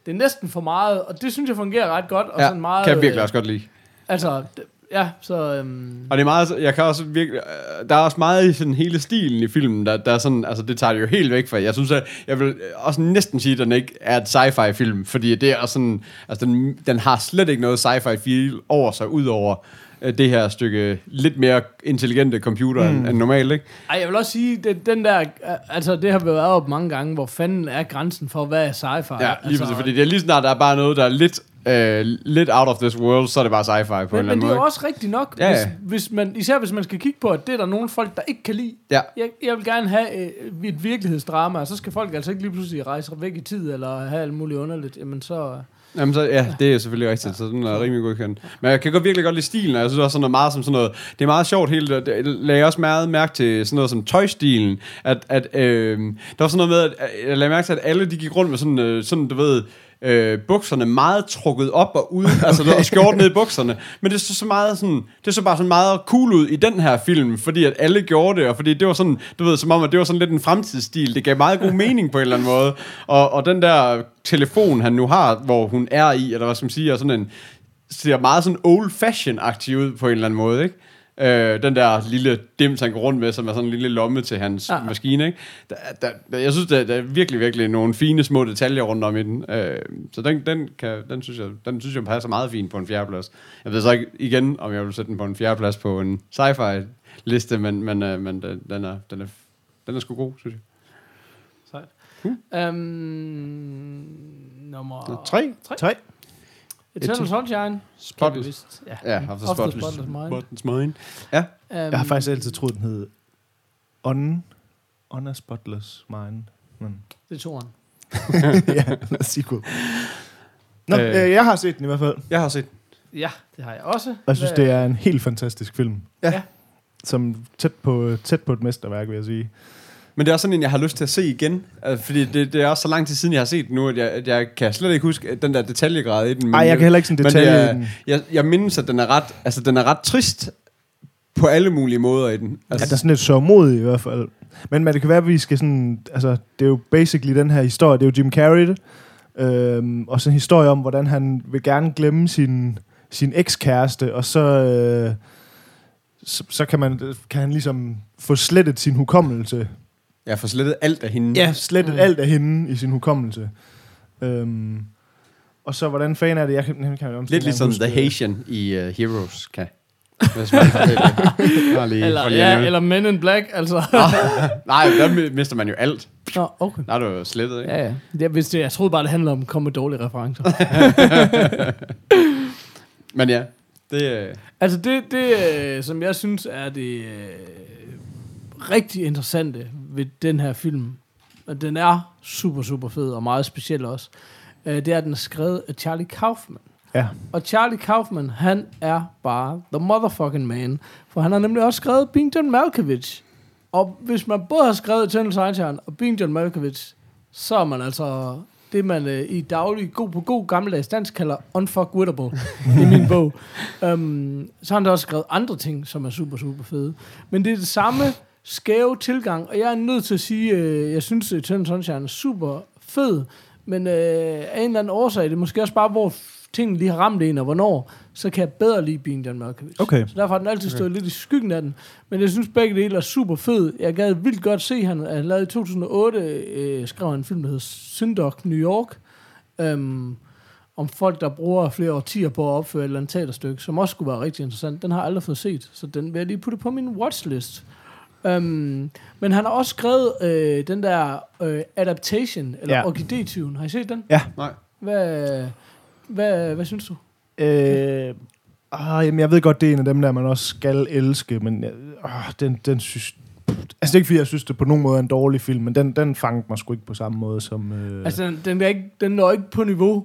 Det er næsten for meget, og det synes jeg fungerer ret godt. Og Ja, sådan meget, kan jeg virkelig øh, også godt lide. Altså, d- ja, så... Øhm, Og det er meget, jeg kan også virkelig, øh, der er også meget i sådan hele stilen i filmen, der, der er sådan, altså det tager det jo helt væk fra. Jeg synes, at jeg vil også næsten sige, at den ikke er et sci-fi film, fordi det er sådan, altså den, den har slet ikke noget sci-fi feel over sig, udover øh, det her stykke lidt mere intelligente computer mm. end, normalt, ikke? ej, jeg vil også sige, det, den der... øh, Altså, det har vi været op mange gange, hvor fanden er grænsen for, hvad er sci-fi? Ja, lige altså, altså, fordi det er lige snart, der er bare noget, der er lidt, øh, lidt out of this world, så er det bare sci-fi på en Men, eller men anden det er måde. også rigtigt nok, Ja, hvis, ja. hvis man, især hvis man skal kigge på, at det er der nogle folk, der ikke kan lide. Ja. Jeg, jeg vil gerne have øh, et virkelighedsdrama, og så skal folk altså ikke lige pludselig rejse væk i tid, eller have alt muligt underligt. Jamen så... Jamen så, ja, det er selvfølgelig rigtigt, så den er rimelig godkendt. Men jeg kan godt virkelig godt lide stilen, og jeg synes også sådan noget meget som sådan noget, det er meget sjovt hele, det, lagde også meget mærke til sådan noget som tøjstilen, at, at øh, der var sådan noget med, at at jeg lagde mærke til, at alle de gik rundt med sådan, øh, sådan du ved, øh, bukserne meget trukket op og ud, altså der skjort ned i bukserne, men det så så meget sådan, det så bare sådan meget cool ud i den her film, fordi at alle gjorde det, og fordi det var sådan, du ved, som om, at det var sådan lidt en fremtidsstil, det gav meget god mening på en eller anden måde, og, og den der telefon, han nu har, hvor hun er i, eller hvad skal man sige, er sådan en, ser meget sådan old-fashion-agtig ud på en eller anden måde, ikke? Øh, den der lille dims, han går rundt med, som er sådan en lille lomme til hans Ja. ja. maskine, ikke? Der, der, der, jeg synes, der, der er virkelig, virkelig nogle fine små detaljer rundt om i den. Øh, så den, den, kan, den, synes jeg, den synes jeg passer meget fint på en fjerdeplads. Jeg ved så ikke igen, om jeg vil sætte den på en fjerdeplads på en sci-fi liste, men, men, øh, men den, den, er, den, er, den er sgu god, synes jeg. Sejt. Øhm, nummer... Tre. Tre. Tre. Eternal Sunshine. Spotless. Ja. Ja, After Spotless. Spotless Mind. Spotless Mind. Ja. Um, Jeg har faktisk altid troet, den hed On, On a Spotless Mind. Men, Det er toren. ja, sequel. Nå, Øh. øh, jeg har set den i hvert fald. Jeg har set Ja, det har jeg også. jeg synes, det er en helt fantastisk film. Ja. Som tæt på, tæt på et mesterværk, vil jeg sige. Men det er også sådan en, jeg har lyst til at se igen. Altså, fordi det, det er også så lang tid siden, jeg har set den nu, at jeg, at jeg kan slet ikke huske den der detaljegrad i den. Nej, jeg kan heller ikke sådan detalje er, den. jeg, jeg mindes, at den er ret, altså, den er ret trist på alle mulige måder i den. Ja, Altså, der er sådan lidt sørmodig i hvert fald. Men, men det kan være, at vi skal sådan... Altså, det er jo basically den her historie. Det er jo Jim Carrey. det. Øhm, og så en historie om, hvordan han vil gerne glemme sin, sin ekskæreste, og så, øh, så, så kan, man, kan han ligesom få slettet sin hukommelse. Jeg får slettet alt af hende. Ja, slettet Mm. alt af hende i sin hukommelse. Øhm, og så, hvordan fanden er det? Jeg kan, jeg kan jo Lidt ligesom The det. Haitian i uh, Heroes kan. Hvis man det. Lige, Eller, for lige ja, eller Men in Black, altså. Nej, der mister man jo alt. Nå, okay. Der er du jo slettet, ikke? Ja, ja. Det, hvis det, jeg troede bare, det handler om at komme med dårlige referencer. Men ja, det øh, altså det, det øh, som jeg synes er det øh, rigtig interessante ved den her film, og den er super, super fed og meget speciel også, øh, det er, at den er skrevet af Charlie Kaufman. Ja. Og Charlie Kaufman, han er bare the motherfucking man. For han har nemlig også skrevet Being John Malkovich. Og hvis man både har skrevet Eternal Sunshine og Being John Malkovich, så er man altså det, man øh, i daglig, god på god gammeldags dansk kalder unfuckwittable i min bog. Um, så har han da også skrevet andre ting, som er super, super fede. Men det er det samme skæve tilgang, og jeg er nødt til at sige, øh, jeg synes, Eternal Sunshine er super fed, men øh, af en eller anden årsag, det er måske også bare, hvor tingene lige har ramt en, og hvornår, så kan jeg bedre lide Being John Malkovich. Okay. Så derfor har den altid stået okay. lidt i skyggen af den. Men jeg synes begge dele er super fed. Jeg gad vildt godt se, han, han lavede i 2008, øh, skrev han en film, der hedder Syndog New York, øhm, om folk, der bruger flere årtier på at opføre et eller andet teaterstykke, som også skulle være rigtig interessant. Den har jeg aldrig fået set, så den vil jeg lige putte på min watchlist. Um, men han har også skrevet øh, den der øh, adaptation, eller Ja. orkidé Har I set den? Ja. Nej. Hvad, hvad, hvad synes du? Øh, ah, jamen, jeg ved godt, det er en af dem der, man også skal elske, men jeg, ah, den, den synes... Altså, det er ikke, fordi jeg synes, det på nogen måde er en dårlig film, men den, den fangede mig sgu ikke på samme måde som... Øh, Altså, den, den, er ikke, den når ikke på niveau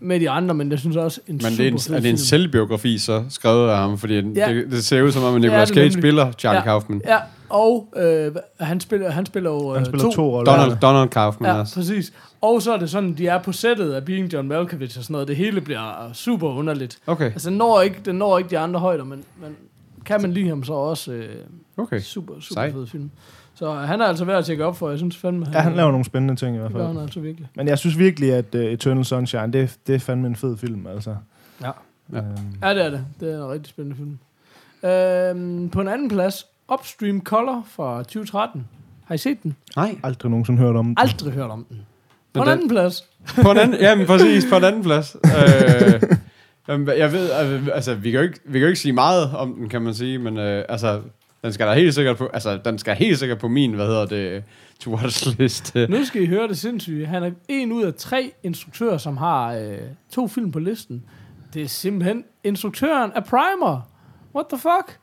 med de andre, men jeg synes også en Men super det er, en, er det en selvbiografi, så skrevet af ham? Fordi Ja. det, det ser ud som om, at Det er Nicolas det Cage spiller Charlie Ja. Kaufman. Ja, og øh, han spiller, han spiller jo øh, han spiller to, to roller. Donald, Donald Kaufman Ja, også. præcis. Og så er det sådan, de er på sættet af Being John Malkovich og sådan noget. Det hele bliver super underligt. Okay, Altså, den når ikke, den når ikke de andre højder, men, men kan man lide ham, så også øh, okay. super, super Sej. fed film. Så han er altså værd at tjekke op for. Jeg synes fandme, Ja, han laver nogle spændende ting i hvert det gør fald. han altså virkelig. Men jeg synes virkelig, at uh, Eternal Sunshine, det, det er fandme en fed film, altså. Ja. Ja. Øhm, Ja, det er det. Det er en rigtig spændende film. Øhm, på en anden plads, Upstream Color fra 2013. Har I set den? Nej. aldrig nogensinde hørt om den. Aldrig hørt om den. På en den- anden plads. På en anden, jamen præcis, på en anden plads. øh, jamen, jeg ved, altså, altså vi, kan jo ikke, vi kan jo ikke sige meget om den, kan man sige, men øh, altså, den skal da helt sikkert på, altså, den skal helt sikkert på min, hvad hedder det, to watch list. Nu skal I høre det sindssyge. Han er en ud af tre instruktører, som har øh, to film på listen. Det er simpelthen instruktøren af Primer. What the fuck?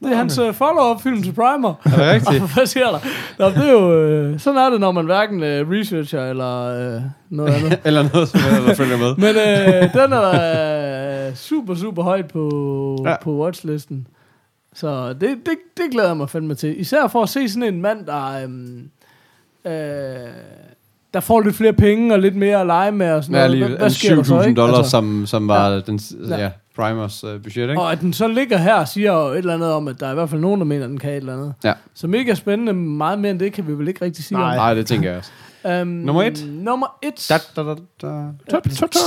Det er hans øh, follow-up-film til Primer. Er det rigtigt? Hvad sker der? Nå, det er jo, øh, sådan er det, når man hverken øh, researcher eller øh, noget andet. Eller noget, som der følger med. Men øh, den er øh, super, super højt på, ja. På watchlisten. Så det, det, det glæder jeg mig fandme til. Især for at se sådan en mand, der, øhm, øh, der får lidt flere penge og lidt mere at lege med. Og sådan Ja, noget. Hvad, hvad sker der så, 7.000 ikke? dollars, Altså, som, som var ja. den, Ja. ja, Primers uh, budget, ikke? og at den så ligger her og siger jo et eller andet om, at der er i hvert fald nogen, der mener, at den kan et eller andet. Ja. Så mega spændende. Meget mere end det kan vi vel ikke rigtig sige Nej. om. Nej, det tænker jeg også. Um, Nummer et? Nummer et. Da, da, da, da. Ta- ta- ta.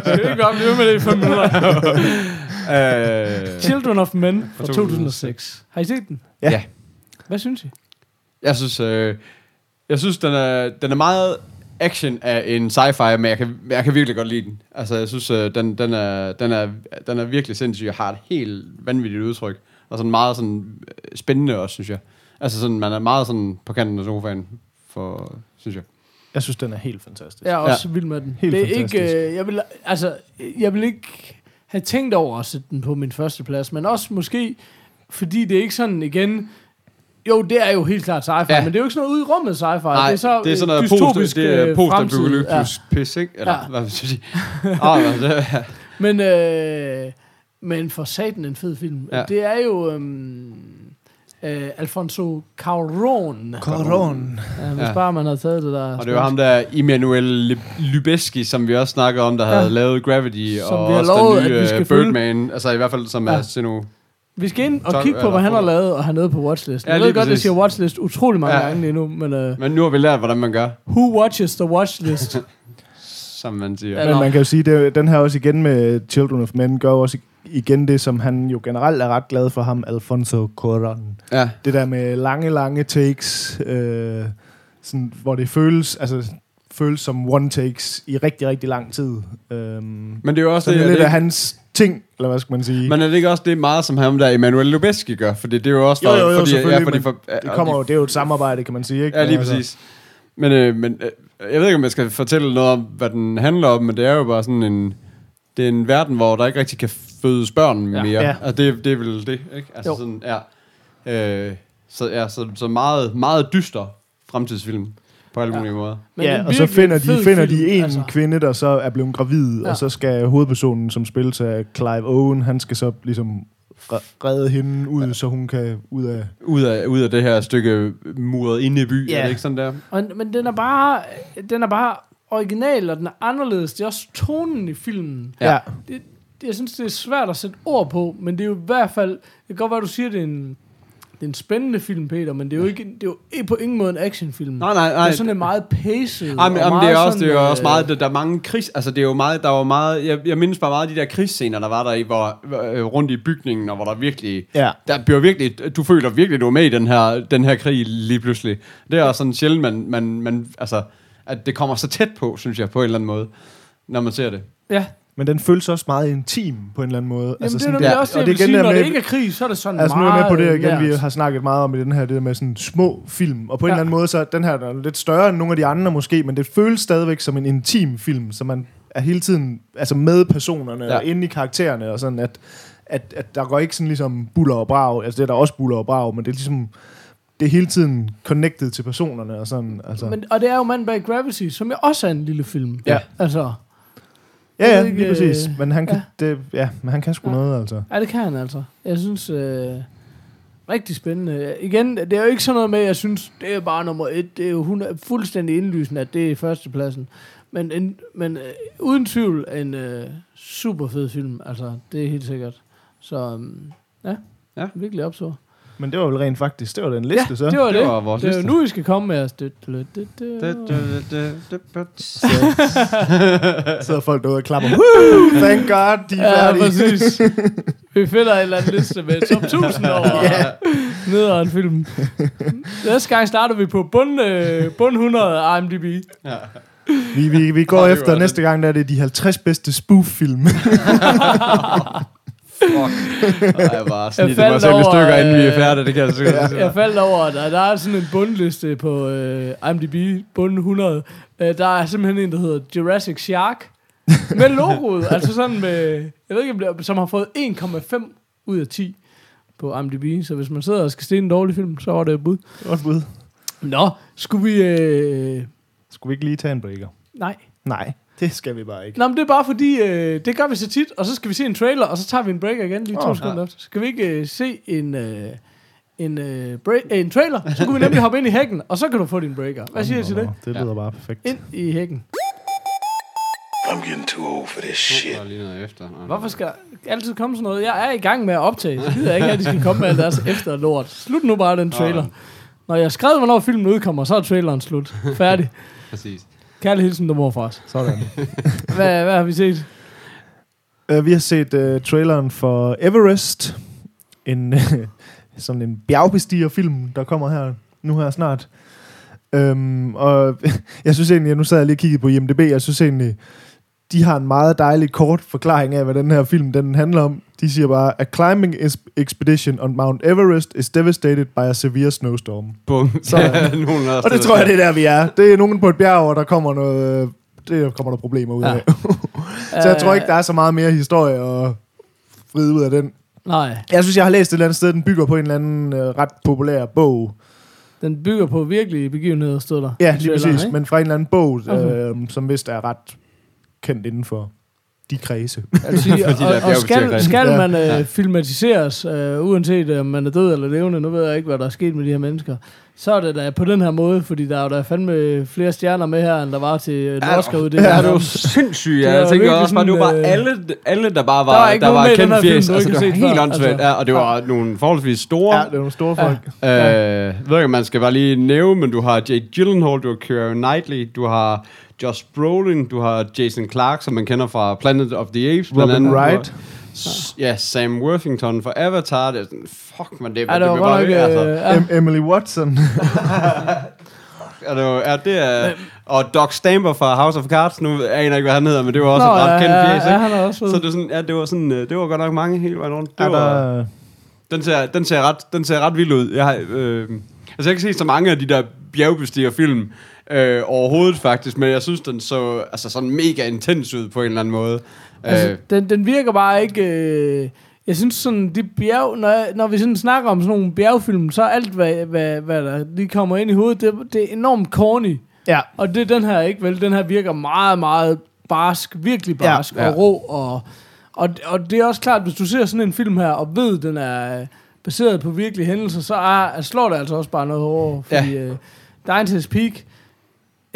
Skal vi ikke med det i fem minutter? Øh, Children of Men fra Fra 2006. Har I set den? Ja. Ja. Hvad synes I? Jeg synes, øh, jeg synes den, er, den er meget action af en sci-fi, men jeg kan, jeg kan virkelig godt lide den. Altså, jeg synes, øh, den, den, er, den, er, den er virkelig sindssyg og har et helt vanvittigt udtryk. Og sådan meget sådan øh, spændende også, synes jeg. Altså, sådan, man er meget sådan på kanten af sofaen, for, synes jeg. Jeg synes, den er helt fantastisk. Jeg er også ja. vild med den. Helt det er fantastisk. ikke, øh, jeg vil, altså, jeg vil ikke have tænkt over at sætte den på min første plads, men også måske, fordi det er ikke sådan igen, jo, det er jo helt klart sci-fi, ja. Men det er jo ikke sådan noget ude i rummet sci-fi. Nej, det er så det er sådan noget øh, post, dystopisk det er øh, fremtid. post-apocalyptisk ja. pis, ikke? Eller, Ja. hvad vil jeg sige? Ah, men det, ja. Men, øh, men for satan en fed film. Ja. Det er jo øhm, øh, Alfonso Cuarón. Coron. Ja, hvis Ja. bare man havde taget det der. Og det var ham der, Immanuel Lub- Lubezki, som vi også snakkede om, der havde Ja. lavet Gravity, Som og vi har også lovet, den nye at vi skal øh, følge. Birdman, altså i hvert fald som Ja. er Sino. Vi skal ind og Tolv- kigge på, hvad han har lavet og har nede på watchlisten. Ja, jeg ved lige godt, det præcis. siger watchlist utrolig mange Ja. gange lige nu, men uh, Men nu har vi lært, hvordan man gør, who watches the watchlist? som man siger. Ja. Men man kan jo sige, det, den her også igen med Children of Men, gør også igen det, som han jo generelt er ret glad for ham, Alfonso Cuarón. Ja. Det der med lange, lange takes, øh, sådan, hvor det føles, altså, føles som one takes i rigtig, rigtig lang tid. Øhm, Men det er jo også så det, det er lidt det, af hans ting, eller hvad skal man sige. men er det ikke også det meget, som ham der Emmanuel Lubezki gør? Fordi det er jo også Jo, jo, jo, fordi, selvfølgelig, fordi men for, det kommer jo, det er jo et samarbejde, kan man sige, ikke? Ja, lige Altså, præcis. Men, øh, men øh, jeg ved ikke, om jeg skal fortælle noget om, hvad den handler om, men det er jo bare sådan en... Det er en verden, hvor der ikke rigtig kan fødes børn Ja. mere. Ja. Ja. Altså, det, det er vel det, ikke? Altså Jo. sådan, ja. Øh, så, ja, så, så meget, meget dyster fremtidsfilm på alle Ja. mulige måder. Men ja, og så finder de, finder de en altså. kvinde, der så er blevet gravid, Ja. ja. og så skal hovedpersonen, som spilles af Clive Owen, han skal så ligesom re- redde hende ud, ja. så hun kan ud af... Ud af, ud af det her stykke muret inde i by, Ja. er det ikke sådan der? Og, men den er bare, den er bare original, og den er anderledes. Det er også tonen i filmen. Ja. Ja. Det, jeg synes, det er svært at sætte ord på, men det er jo i hvert fald, det kan godt være, du siger, det er en, det er en spændende film, Peter, men det er jo ikke, det er jo på ingen måde en actionfilm. Nej, nej, nej. Det er sådan en meget paced. Jamen, og jamen, det er meget også, det er sådan, også øh, meget, der, der er mange krigs, altså det er jo meget, der var meget, jeg, jeg mindes bare meget af de der krigsscener, der var der i, hvor, øh, rundt i bygningen, og hvor der virkelig, Ja. der bliver virkelig, du føler virkelig, du er med i den her, den her krig lige pludselig. Det er også sådan sjældent, man, man, man, altså, at det kommer så tæt på, synes jeg, på en eller anden måde, når man ser det. Ja, Men den føles også meget intim på en eller anden måde. Jamen, altså, det er sådan, der- også det, jeg det vil er igen sige, når med- det ikke er krig, så er det sådan Altså nu er meget jeg med på det igen, vi nært. har snakket meget om i den her, det der med sådan små film, og på en Ja. eller anden måde, så er den her der er lidt større end nogle af de andre måske, men det føles stadigvæk som en intim film, så man er hele tiden altså med personerne Ja. ja. og inde i karaktererne, og sådan at, at, at der går ikke sådan ligesom buller og brag, altså det er der også buller og brag, men det er ligesom, det er hele tiden connected til personerne, og sådan, altså. Men, og det er jo Man Bag Gravity, som jo også er en lille film. Ja. Altså, ja, ja, lige præcis, øh, men han kan, ja. det, ja, men han kan sgu Ja. noget, altså. ja, det kan han altså. Jeg synes, øh, rigtig spændende. Igen, det er jo ikke sådan noget med, jeg synes, det er bare nummer et. Det er jo hun er fuldstændig indlysende, at det er førstepladsen. Men, en, men øh, uden tvivl en øh, super fed film. Altså, det er helt sikkert. Så um, ja, Ja. virkelig opså. Men det var vel rent faktisk, det var den liste, ja, så. det var Det det. var vores det jo liste. nu, vi skal komme med os. Sidder folk derude og klapper. Woo! Thank God, de er Ja, færdige. præcis. Vi finder en eller anden liste med top 1000 over Ja. nederen film. Næste gang starter vi på bund, øh, bund 100 IMDb. Vi, vi, vi går efter var næste gang, der er det de 50 bedste spoof-film. Fuck. Ej, jeg bare faldt mig selv i over, stykker, inden vi er øh, færdige. Det kan jeg sikkert. Jeg faldt over, at der, der er sådan en bundliste på øh, IMDb, bund 100. Øh, der er simpelthen en, der hedder Jurassic Shark. Med logoet, altså sådan med, jeg ved ikke, om det som har fået 1,5 ud af 10 på IMDb. Så hvis man sidder og skal stille en dårlig film, så var det et bud. Godt bud. Nå, skulle vi... Øh, Skulle vi ikke lige tage en breaker? nej. Nej, det skal vi bare ikke. Nå, men det er bare fordi, øh, det gør vi så tit, og så skal vi se en trailer, og så tager vi en breaker igen lige to Åh, sekunder efter. Skal vi ikke øh, se en, øh, en, øh, break, øh, en trailer? Så kunne vi nemlig hoppe ind i hækken, og så kan du få din breaker. Hvad siger du til det? Det lyder bare perfekt. Ind i hækken. I'm getting too old for this shit. lige noget efter. Hvorfor skal der altid komme sådan noget? Jeg er i gang med at optage. Så gider jeg ikke, at de skal komme med alt deres efter lort. Slut nu bare den trailer. Når jeg har skrevet, hvornår filmen udkommer, så er traileren slut. Færdig. Præcis. Kærlig hilsen, du mor for os. Sådan. Hvad, hvad har vi set? uh, vi har set uh, traileren for Everest. En, uh, sådan en bjergbestigerfilm, der kommer her nu her snart. Um, og jeg synes egentlig, nu sad jeg lige og kiggede på IMDb, jeg synes egentlig, de har en meget dejlig kort forklaring af, hvad den her film den handler om. De siger bare, A climbing expedition on Mount Everest is devastated by a severe snowstorm. Bum. Sådan. Nogen Og det tror jeg, det er der, vi er. Det er nogen på et bjerg, og der kommer noget... øh, Det kommer der problemer ud Ja. af. Så jeg tror ikke, der er så meget mere historie og vride ud af den. Nej, Jeg synes, jeg har læst et eller andet sted, den bygger på en eller anden øh, ret populær bog. den bygger på virkelige begivenheder, stod der. Ja, lige præcis. ikke? Men fra en eller anden bog, Okay. øh, som vist er ret kendt inden for de kredse. Altså, der og, og skal, skal Ja. man øh, Ja. filmatiseres, øh, uanset om man er død eller levende, nu ved jeg ikke, hvad der er sket med de her mennesker, så er det da på den her måde, fordi der er jo da fandme flere stjerner med her, end der var til øh, den oscar ud. Ja, det var sindssygt. Det Ja. var Jeg tænker også bare, det var bare øh, alle, alle, der bare var, der var ikke der var kendt fjes. Altså, ikke det var helt åndssvagt. altså. Ja, og det var nogle forholdsvis store. Ja, det er nogle store folk. Øh, jeg ved ikke, man skal bare lige nævne, men du har Jake Gyllenhaal, du har Keira Knightley, du har Josh Brolin, du har Jason Clark, som man kender fra Planet of the Apes. blandt Robin andet. Wright. S- Ja, Sam Worthington for Avatar. Det er sådan, fuck, man, det, Ja, det var godt bare altså. Øh, ja. Em- Emily Watson. Ja, det var, ja, det er... Og Doc Stamper fra House of Cards, nu aner jeg ikke, hvad han hedder, men det var også Nå, et ret kendt ja, fjes, ja, ikke? han er også fed. Så det, er sådan, ja, det var sådan, øh, det var godt nok mange hele vejen rundt. Det er var, der, den, ser, den, ser ret, den ser ret vild ud. Jeg har, øh, altså, jeg har ikke set så mange af de der bjergbestiger-film øh, overhovedet faktisk, men jeg synes, den så altså, sådan mega intens ud på en eller anden måde. Altså, øh, den, den virker bare ikke... Øh, jeg synes sådan, de bjerg, når, jeg, når vi sådan snakker om sådan nogle bjergfilm, så alt, hvad, hvad, hvad der lige kommer ind i hovedet, det, det er enormt corny. ja, Og det er den her ikke, vel? Den her virker meget, meget barsk, virkelig barsk ja. og rå. Og, og, og det er også klart, hvis du ser sådan en film her, og ved, den er baseret på virkelige hændelser, så er, slår det altså også bare noget over. Fordi ja. uh, Dante's Peak,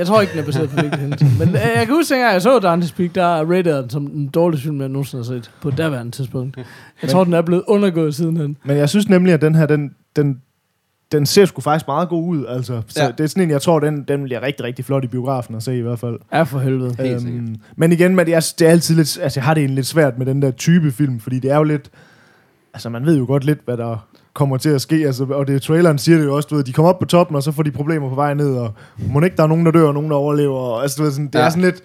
Jeg tror ikke, den er baseret på virkeligheden. Men øh, jeg kan huske, at jeg så Dante's Peak, der er rated den som den dårligste film, jeg nogensinde har set på daværende tidspunkt. Jeg tror, den er blevet undergået sidenhen. Men jeg synes nemlig, at den her, den, den, den ser sgu faktisk meget god ud. Altså. Så Ja. det er sådan en, jeg tror, den, den bliver rigtig, rigtig flot i biografen at se i hvert fald. Ja, for helvede. Sikkert. men igen, men det er, det er altid lidt, altså jeg har det egentlig lidt svært med den der type film, fordi det er jo lidt, altså man ved jo godt lidt, hvad der kommer til at ske, altså, og det traileren siger det jo også, du ved, de kommer op på toppen, og så får de problemer på vej ned, og må ikke der er nogen, der dør, og nogen, der overlever, og, altså, du ved, sådan, det ja. Er sådan lidt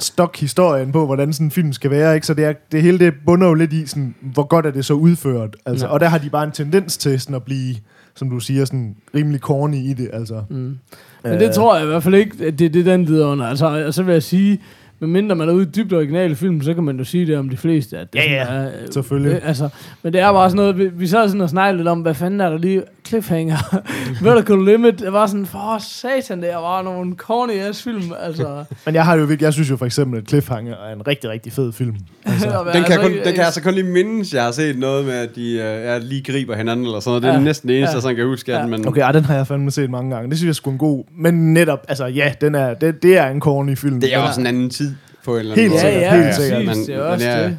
stok historien på, hvordan sådan en film skal være, ikke? Så det, er, det hele det bunder jo lidt i, sådan, hvor godt er det så udført, altså, Ja. og der har de bare en tendens til sådan at blive, som du siger, sådan rimelig corny i det, altså. Mm. Men det tror jeg i hvert fald ikke, at det, det er den lider under. Altså, og så vil jeg sige, medmindre man er ude i dybt originale film, så kan man jo sige det om de fleste. At det Ja, ja, er, øh, selvfølgelig. Øh, altså, men det er bare sådan noget, vi, vi sad sådan og snakkede lidt om, hvad fanden er der lige cliffhanger, vertical limit, det var sådan, for satan, det var nogle corny ass film, altså. Men jeg har jo virkelig, jeg synes jo for eksempel, at Cliffhanger er en rigtig, rigtig fed film. Altså, Den kan, jeg kun, ikke- den kan jeg altså kun lige mindes, jeg har set noget med, at de øh, ja, lige griber hinanden eller sådan noget. Det er Ja. ja. næsten det eneste, Ja. jeg sådan kan huske af Ja. den. Men Okay, ej, den har jeg fandme set mange gange. Det synes jeg skulle en god. Men netop, altså ja, den er, det, det er en corny film. det er Ja. også en anden tid på en eller Helt anden Ja, måde. sikkert, ja, helt sikkert. præcis, Men- det er også men ja. det.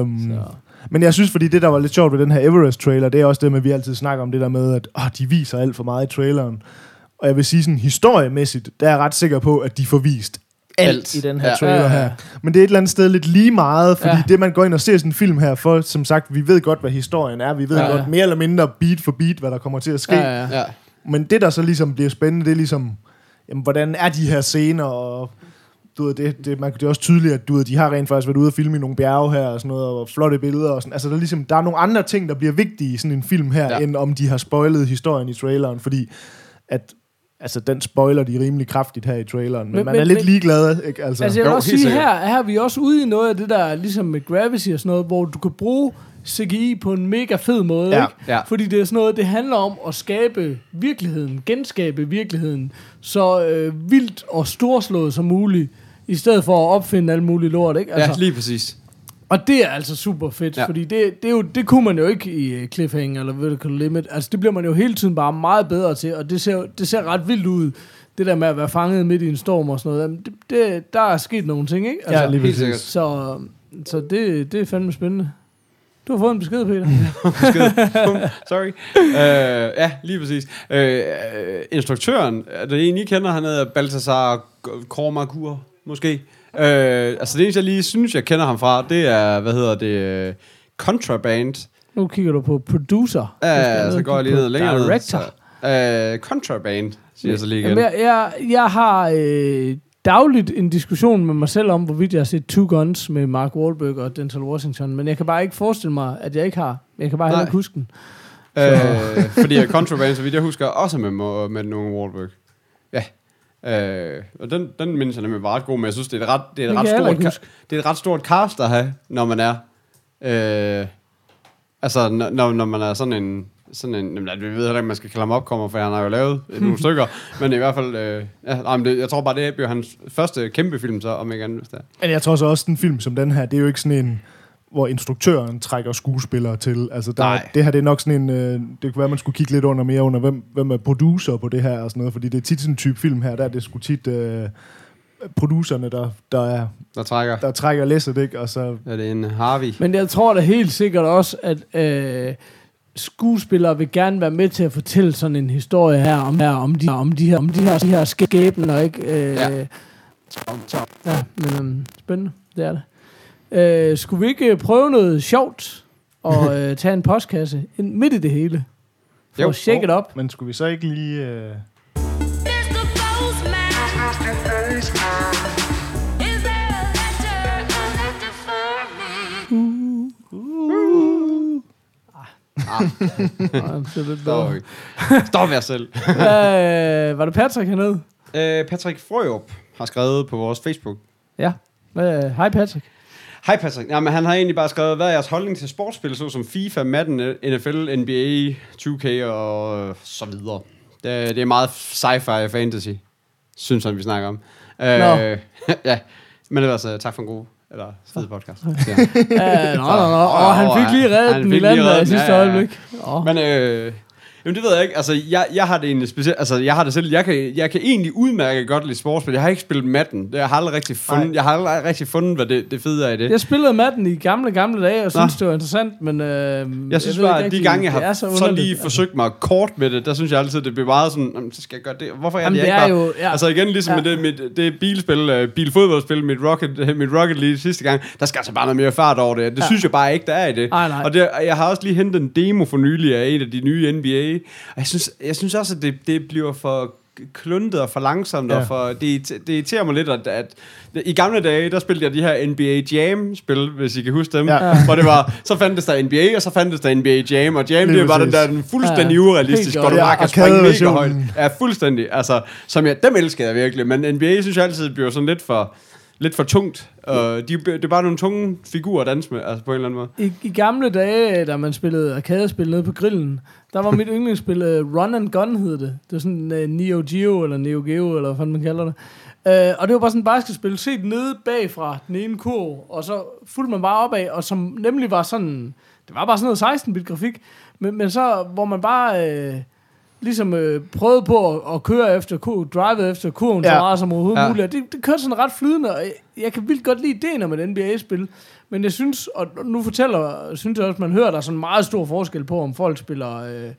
Øhm, Så. Men jeg synes, fordi det, der var lidt sjovt ved den her Everest-trailer, det er også det med, at vi altid snakker om det der med, at åh, de viser alt for meget i traileren. Og jeg vil sige sådan, historiemæssigt, der er jeg ret sikker på, at de får vist alt, Alt. i den her Ja. trailer Ja, ja. her. Men det er et eller andet sted lidt lige meget, fordi Ja. det, man går ind og ser sådan en film her for, som sagt, vi ved godt, hvad historien er. Vi ved Ja, ja, ja. godt mere eller mindre beat for beat, hvad der kommer til at ske. Ja, ja. Ja. Men det, der så ligesom bliver spændende, det er ligesom, jamen, hvordan er de her scener, og du ved, det, det, man, det er også tydeligt, at du ved, de har rent faktisk været ude og filme i nogle bjerge her, og sådan noget, og flotte billeder, og sådan. Altså, der er, ligesom, der er nogle andre ting, der bliver vigtige i sådan en film her, Ja. end om de har spoilet historien i traileren, fordi at Altså, den spoiler de rimelig kraftigt her i traileren, men, Men- man men- er lidt men- ligeglad, ikke? Altså, Altså jeg vil Jo, også sige, sikkert. her, her er vi også ude i noget af det der, ligesom med Gravity og sådan noget, hvor du kan bruge CGI på en mega fed måde, Ja, ikke? ja. Fordi det er sådan noget, det handler om at skabe virkeligheden, genskabe virkeligheden, så øh, vildt og storslået som muligt, i stedet for at opfinde alle mulige lort, ikke? ja, lige præcis. Og det er altså super fedt, ja. Fordi det, det, er jo, det kunne man jo ikke i øh, Cliffhanger eller Vertical Limit. Altså det bliver man jo hele tiden bare meget bedre til, og det ser, det ser ret vildt ud. Det der med at være fanget midt i en storm og sådan noget, jamen, det, det, der er sket nogle ting, ikke? Altså, ja, lige præcis. Så, så det, det er fandme spændende. Du har fået en besked, Peter. Sorry. uh, ja, lige præcis. Uh, instruktøren, er det en, I kender? Han hedder Balthasar Kormakur, måske. Uh, altså det eneste, jeg lige synes, jeg kender ham fra, det er, hvad hedder det, uh, Contraband. nu kigger du på producer. Ja, så går jeg lige ned længere. Director. Uh, Contraband, siger jeg så lige igen. Jamen, jeg, jeg, jeg har øh, dagligt en diskussion med mig selv om, hvorvidt jeg har set Two Guns med Mark Wahlberg og Denzel Washington, men jeg kan bare ikke forestille mig, at jeg ikke har. Jeg kan bare heller ikke huske den. Øh, fordi Contraband, så vidt jeg husker, også med, med, med nogle Wahlberg. Øh, og den, den mindes jeg nemlig var ret god, men jeg synes, det er et ret, det er et ret, stort, ka- det er et ret stort cast at have, når man er... Øh, altså, når, når når man er sådan en... Sådan en jamen, vi ved heller ikke, man skal kalde ham opkommer, for han har jo lavet nogle stykker. Men i hvert fald... Øh, ja, nej, men det, jeg tror bare, det bliver hans første kæmpe film, så om ikke andet, hvis det er. Men jeg tror så også, den film som den her, det er jo ikke sådan en, hvor instruktøren trækker skuespillere til. Altså, der, Nej. det her det er nok sådan en, øh, det kunne være, man skulle kigge lidt under mere under, hvem, hvem er producer på det her og sådan noget, fordi det er tit sådan en type film her, der er det sgu tit øh, producerne, der, der, er, Der trækker. der trækker læsset, ikke? Og så, Er det en Harvey? Men jeg tror da helt sikkert også, at øh, skuespillere vil gerne være med til at fortælle sådan en historie her om, her, om, de, om, de, her, om de her, de her skæbner, ikke? Øh, Ja. ja. Så, ja, men um, spændende, det er det. Øh, skulle vi ikke prøve noget sjovt og øh, tage en postkasse ind midt i det hele? For Jo. at shake it up. men skulle vi så ikke lige... Øh, Mr. Postman. Is there a letter, a letter for me? Ja, det er lidt Stop. Stop jer selv. Øh, var det Patrick hernede? Øh, Patrick Frørup har skrevet på vores Facebook. Ja. Øh, Hej Patrick. Hej Patrick. Jamen, han har egentlig bare skrevet, hvad er jeres holdning til sportsspil, såsom FIFA, Madden, NFL, NBA, 2K og øh, så videre. Det, det er meget sci-fi fantasy, synes han, vi snakker om. Øh, ja, men ellers uh, tak for en god eller fed podcast. Ja. Ja, nå, nå, nå. Og han fik lige reddet den i landet i sidste ja, ja, ja. øjeblik. Oh. Men øh, Jamen det ved jeg ikke. Altså, jeg, jeg har det egentlig specielt... Altså, jeg har det selv... Jeg kan, jeg kan egentlig udmærke godt lide sportsspil. Jeg har ikke spillet Madden. Jeg har aldrig rigtig fundet, Nej. jeg har aldrig rigtig fundet, hvad det, det fede er i det. Jeg spillede Madden i gamle, gamle dage, og synes, det var interessant, men... Øh, Jeg synes ved bare, ikke at de rigtig, gange, jeg det har så så, lige altså. forsøgt mig kort med det, der synes jeg altid, det bliver meget sådan, "Jamen, så skal jeg gøre det. Hvorfor er Jamen, det, jeg det ikke er bare... jo- ja. Altså igen, ligesom Ja. med det, mit, det bilspil, uh, bilfodboldspil, mit Rocket, mit Rocket League sidste gang, der skal altså bare noget mere fart over det. Det Ja. synes jeg bare ikke, der er i det. Nej, nej. Og det, jeg har også lige hentet en demo for nylig af et af de nye NBA. Og jeg synes, jeg synes også, at det, det bliver for kluntet og for langsomt, ja. Og for, det, det irriterer mig lidt, at, at i gamle dage, der spillede jeg de her NBA Jam-spil, hvis I kan huske dem, Ja. hvor det var, så fandtes der NBA, og så fandtes der NBA Jam, og Jam, Lige det var den der den fuldstændig Ja, urealistisk, helt hvor du bare kan springe mega højt. Ja, fuldstændig. Altså, som jeg, dem elsker jeg virkelig, men NBA synes jeg altid bliver sådan lidt for, lidt for tungt. Og de, det er bare nogle tunge figurer at danse med, altså på en eller anden måde. I, I gamle dage, da man spillede arcade-spil nede på grillen, der var mit yndlingsspil uh, Run and Gun, hed det. Det var sådan uh, Neo Geo, eller Neo Geo, eller hvad man kalder det. Uh, og det var bare sådan et basketspil, set nede bagfra den ene kurv, og så fulgte man bare opad, og som nemlig var sådan, det var bare sådan noget 16-bit grafik, men, men så, hvor man bare... Uh, ligesom øh, prøvede på at, at køre efter kurven, drive efter kurven ja. så meget som overhovedet ja. Muligt. Det, det kørte sådan ret flydende, og jeg, jeg kan vildt godt lide ideen om et NBA-spil. Men jeg synes, og nu fortæller, synes jeg også, man hører, der er sådan meget stor forskel på, om folk spiller øh,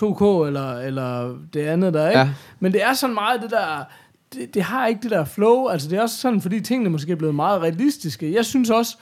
2K eller, eller det andet der, ikke? Ja. Men det er sådan meget det der, det, det har ikke det der flow, altså det er også sådan, fordi tingene måske er blevet meget realistiske. Jeg synes også,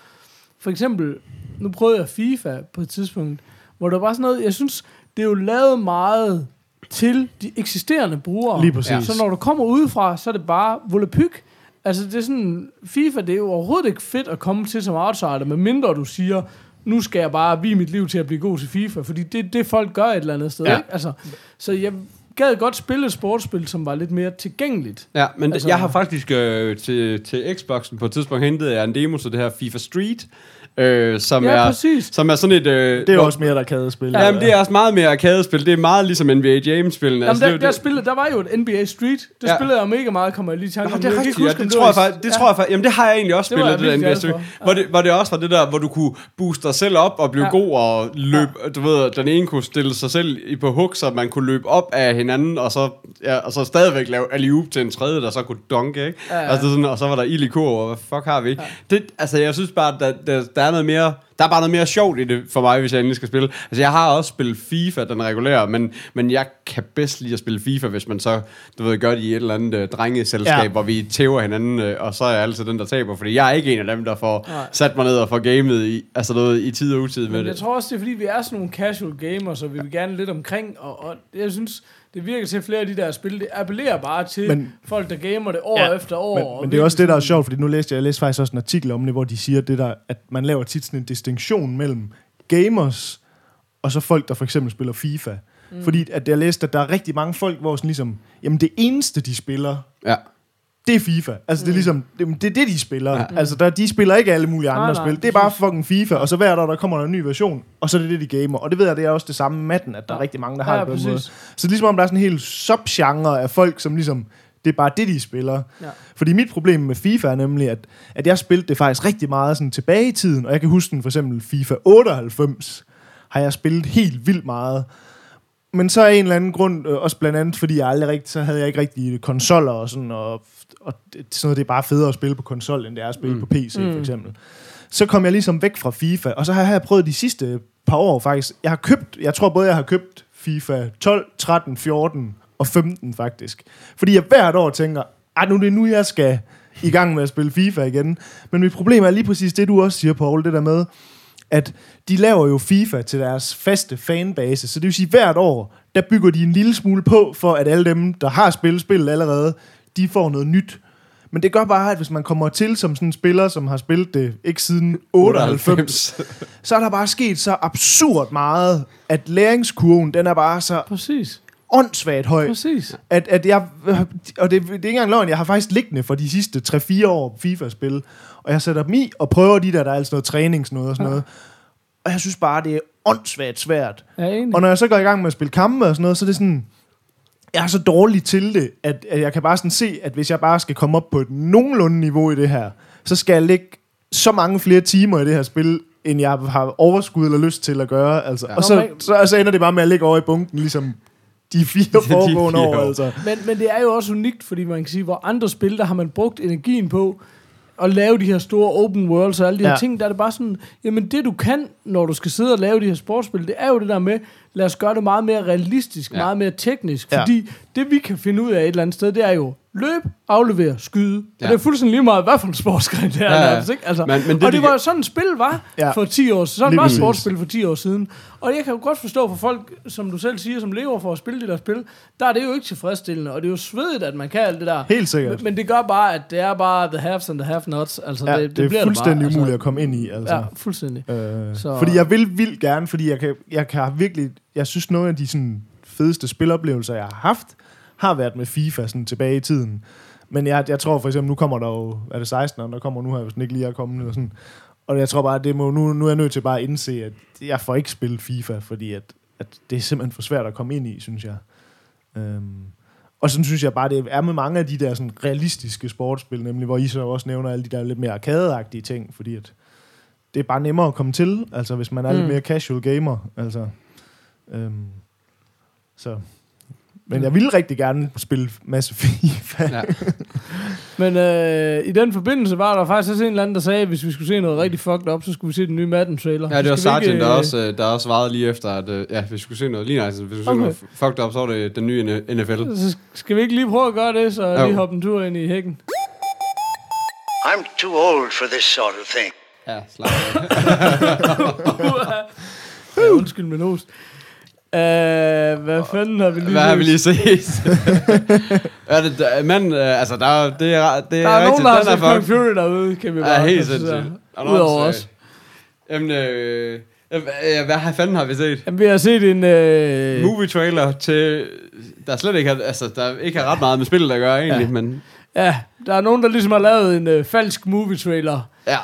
for eksempel, nu prøvede jeg FIFA på et tidspunkt, hvor der var sådan noget, jeg synes, det er jo lavet meget til de eksisterende brugere. Lige præcis. Så når du kommer udefra, så er det bare volapyk. Altså det er sådan, FIFA, det er jo overhovedet ikke fedt at komme til som outsider, medmindre du siger, nu skal jeg bare vie mit liv til at blive god til FIFA, fordi det det, folk gør et eller andet sted. Ja. Ja. Ikke? Altså, så jeg gad godt spille et sportsspil, som var lidt mere tilgængeligt. Ja, men altså, jeg har faktisk øh, til, til Xboxen på et tidspunkt hentet jeg en demo til det her FIFA Street, øh, som, Ja, er, præcis. som er sådan et... Øh, Det er hvor- også mere, der kan spille. Ja, men det er også meget mere arcade-spil. Det er meget ligesom NBA Jam-spillene. Jamen, Altså, der, det, der, det, spillede, der var jo et NBA Street. Det Ja. spillede jeg mega meget, kommer jeg lige i tanke om. det rigtigt, ja. Det tror jeg faktisk, det tror jeg faktisk, jamen det har jeg egentlig også Det spillet, jeg det, der NBA Street. for. Hvor det, hvor det også var det der, hvor du kunne booste dig selv op og blive Ja. god og løbe, du ved, den ene kunne stille sig selv i på hook, så man kunne løbe op af hinanden, og så, ja, og så stadigvæk lave alley til en tredje, der så kunne dunke, ikke? Ja, ja. Altså, det sådan, og så var der ild i kor, og hvad fuck har vi ikke? Det, altså, jeg synes bare, der, der, der er noget mere, der er bare noget mere sjovt i det for mig, hvis jeg endelig skal spille. Altså, jeg har også spillet FIFA, den regulære, men, men jeg kan bedst lide at spille FIFA, hvis man så, du ved, gør det i et eller andet uh, drengeselskab, Ja. hvor vi tæver hinanden, øh, og så er jeg altid den, der taber, fordi jeg er ikke en af dem, der får Nej. sat mig ned og får gamet i, altså noget, i tid og utid med Men jeg det. tror også, det er fordi, vi er sådan nogle casual gamers, så vi vil gerne lidt omkring, og, og jeg synes, det virker til at flere af de der spil, det appellerer bare til men, folk, der gamer det år Ja, efter år. Men, og men det er også det, der er sjovt, fordi nu læste jeg, jeg læste faktisk også en artikel om det, hvor de siger det der, at man laver tit sådan en distinktion mellem gamers og så folk, der for eksempel spiller FIFA. Mm. Fordi at jeg læste, at der er rigtig mange folk, hvor sådan ligesom, jamen det eneste, de spiller, Ja. Det er FIFA. Altså, det er ligesom, det, det er det, de spiller. Ja. Altså, der, de spiller ikke alle mulige andre Nej, nej, spil. Det er bare fucking FIFA, og så hver dag, der kommer der en ny version, og så er det det, de gamer. Og det ved jeg, det er også det samme med Madden, at der er rigtig mange, der har Ja, det på den måde. Så det er ligesom, om der er sådan en hel subgenre af folk, som ligesom, det er bare det, de spiller. Ja. Fordi mit problem med FIFA er nemlig, at, at jeg spilte det faktisk rigtig meget sådan tilbage i tiden, og jeg kan huske den for eksempel FIFA 98, har jeg spillet helt vildt meget. Men så af en eller anden grund, øh, også blandt andet, fordi jeg aldrig rigtig, så havde jeg ikke rigtig konsoller og sådan, og, og det, sådan noget, det er bare federe at spille på konsol, end det er at spille mm. på PC, mm. for eksempel. Så kom jeg ligesom væk fra FIFA, og så har jeg prøvet de sidste par år faktisk. Jeg har købt, jeg tror både, jeg har købt FIFA 12, 13, 14 og 15 faktisk. Fordi jeg hvert år tænker, at nu er det nu, jeg skal i gang med at spille FIFA igen. Men mit problem er lige præcis det, du også siger, Paul, det der med, at de laver jo FIFA til deres faste fanbase, så det vil sige, hvert år, der bygger de en lille smule på, for at alle dem, der har spillet spillet allerede, de får noget nyt. Men det gør bare, at hvis man kommer til som sådan en spiller, som har spillet det ikke siden 98, så er der bare sket så absurd meget, at læringskurven, den er bare så Præcis, åndssvagt høj, præcis. at, at jeg, og det, det er ikke engang løgn, jeg har faktisk liggende for de sidste 3-4 år FIFA-spil, og jeg sætter dem i og prøver de der, der er altså noget træningsnoget og sådan noget, og jeg synes bare, det er åndssvagt svært. Enig. Og når jeg så går i gang med at spille kampe og sådan noget, så er det sådan, jeg er så dårlig til det, at, at jeg kan bare sådan se, at hvis jeg bare skal komme op på et nogenlunde niveau i det her, så skal jeg lægge så mange flere timer i det her spil, end jeg har overskud eller lyst til at gøre. Altså. Ja. Og så, så, så ender det bare med at ligge over i bunken, ligesom de fire foregående fire år. år. Altså. Men, men det er jo også unikt, fordi man kan sige, hvor andre spil, der har man brugt energien på at lave de her store open worlds og alle de her Ja. ting, der er det bare sådan, jamen det du kan, når du skal sidde og lave de her sportsspil, det er jo det der med, lad os gøre det meget mere realistisk, Ja. ja. meget mere teknisk, Ja. fordi det vi kan finde ud af et eller andet sted, det er jo løb, aflevere, skyde. Ja. Og det er fuldstændig lige meget, hvad for en sportsgren det er. Ja, ja. nærmest, ikke? Altså, Men- men det, og det de var sådan et spil var Ja. for 10 år siden. Sådan Lige var sportsspil for 10 år siden. Og jeg kan jo godt forstå for folk, som du selv siger, som lever for at spille de der spil, der er det jo ikke tilfredsstillende, og det er jo svedigt, at man kan alt det der. Helt sikkert. Men, men det gør bare, at det er bare the haves and the have-nots. Altså, Ja, det, det, det, det bliver er fuldstændig det bare, umuligt at komme ind i. Altså. Ja, fuldstændig. Øh, Så- Fordi jeg vil vildt gerne, fordi jeg kan, jeg kan virkelig, jeg synes nogle af de sådan, fedeste spiloplevelser, jeg har haft, har været med FIFA sådan, tilbage i tiden. Men jeg, jeg tror for eksempel, nu kommer der jo, er det 16'eren, der kommer nu her, hvis den ikke lige er kommet, eller sådan. Og jeg tror bare, det må, nu, nu er jeg nødt til bare at indse, at jeg får ikke spillet FIFA, fordi at, at det er simpelthen for svært at komme ind i, synes jeg. Øhm, og sådan synes jeg bare, det er med mange af de der sådan, realistiske sportsspil, nemlig hvor I så også nævner alle de der lidt mere arcade ting, fordi at det er bare nemmere at komme til, altså hvis man er mm. lidt mere casual gamer, altså. Øhm, så. Men jeg ville rigtig gerne spille masse FIFA. Ja. Men øh, i den forbindelse var der faktisk også en eller anden, der sagde, at hvis vi skulle se noget rigtig fucked up, så skulle vi se den nye Madden-trailer. Ja, det var Sargent, ikke, der øh, også, øh, der også svarede lige efter, at øh, ja, hvis vi skulle se noget lige nice, hvis vi skulle Okay. se noget fucked up, så var det den nye NFL. Så skal vi ikke lige prøve at gøre det, så Jo. lige hoppe en tur ind i hækken? I'm too old for this sort of thing. Ja, slap. Ja, undskyld min host. Uh, hvad fanden har vi lige Hvad har vi lige set? er det, der- men, øh, altså, der, er- det er, det er Der er nogen, rigtigt, der har set. Fury derude, kan vi bare Ja, helt sindssygt. Er der Udover os. øh, Jamen, øh, øh, hvad, har fanden har vi set? Jamen, vi har set en... Øh, Movie trailer til, der slet ikke har, altså, der ikke har ret meget med spillet at gøre egentlig, Ja. men ja, der er nogen, der ligesom har lavet en øh, falsk movie-trailer ja.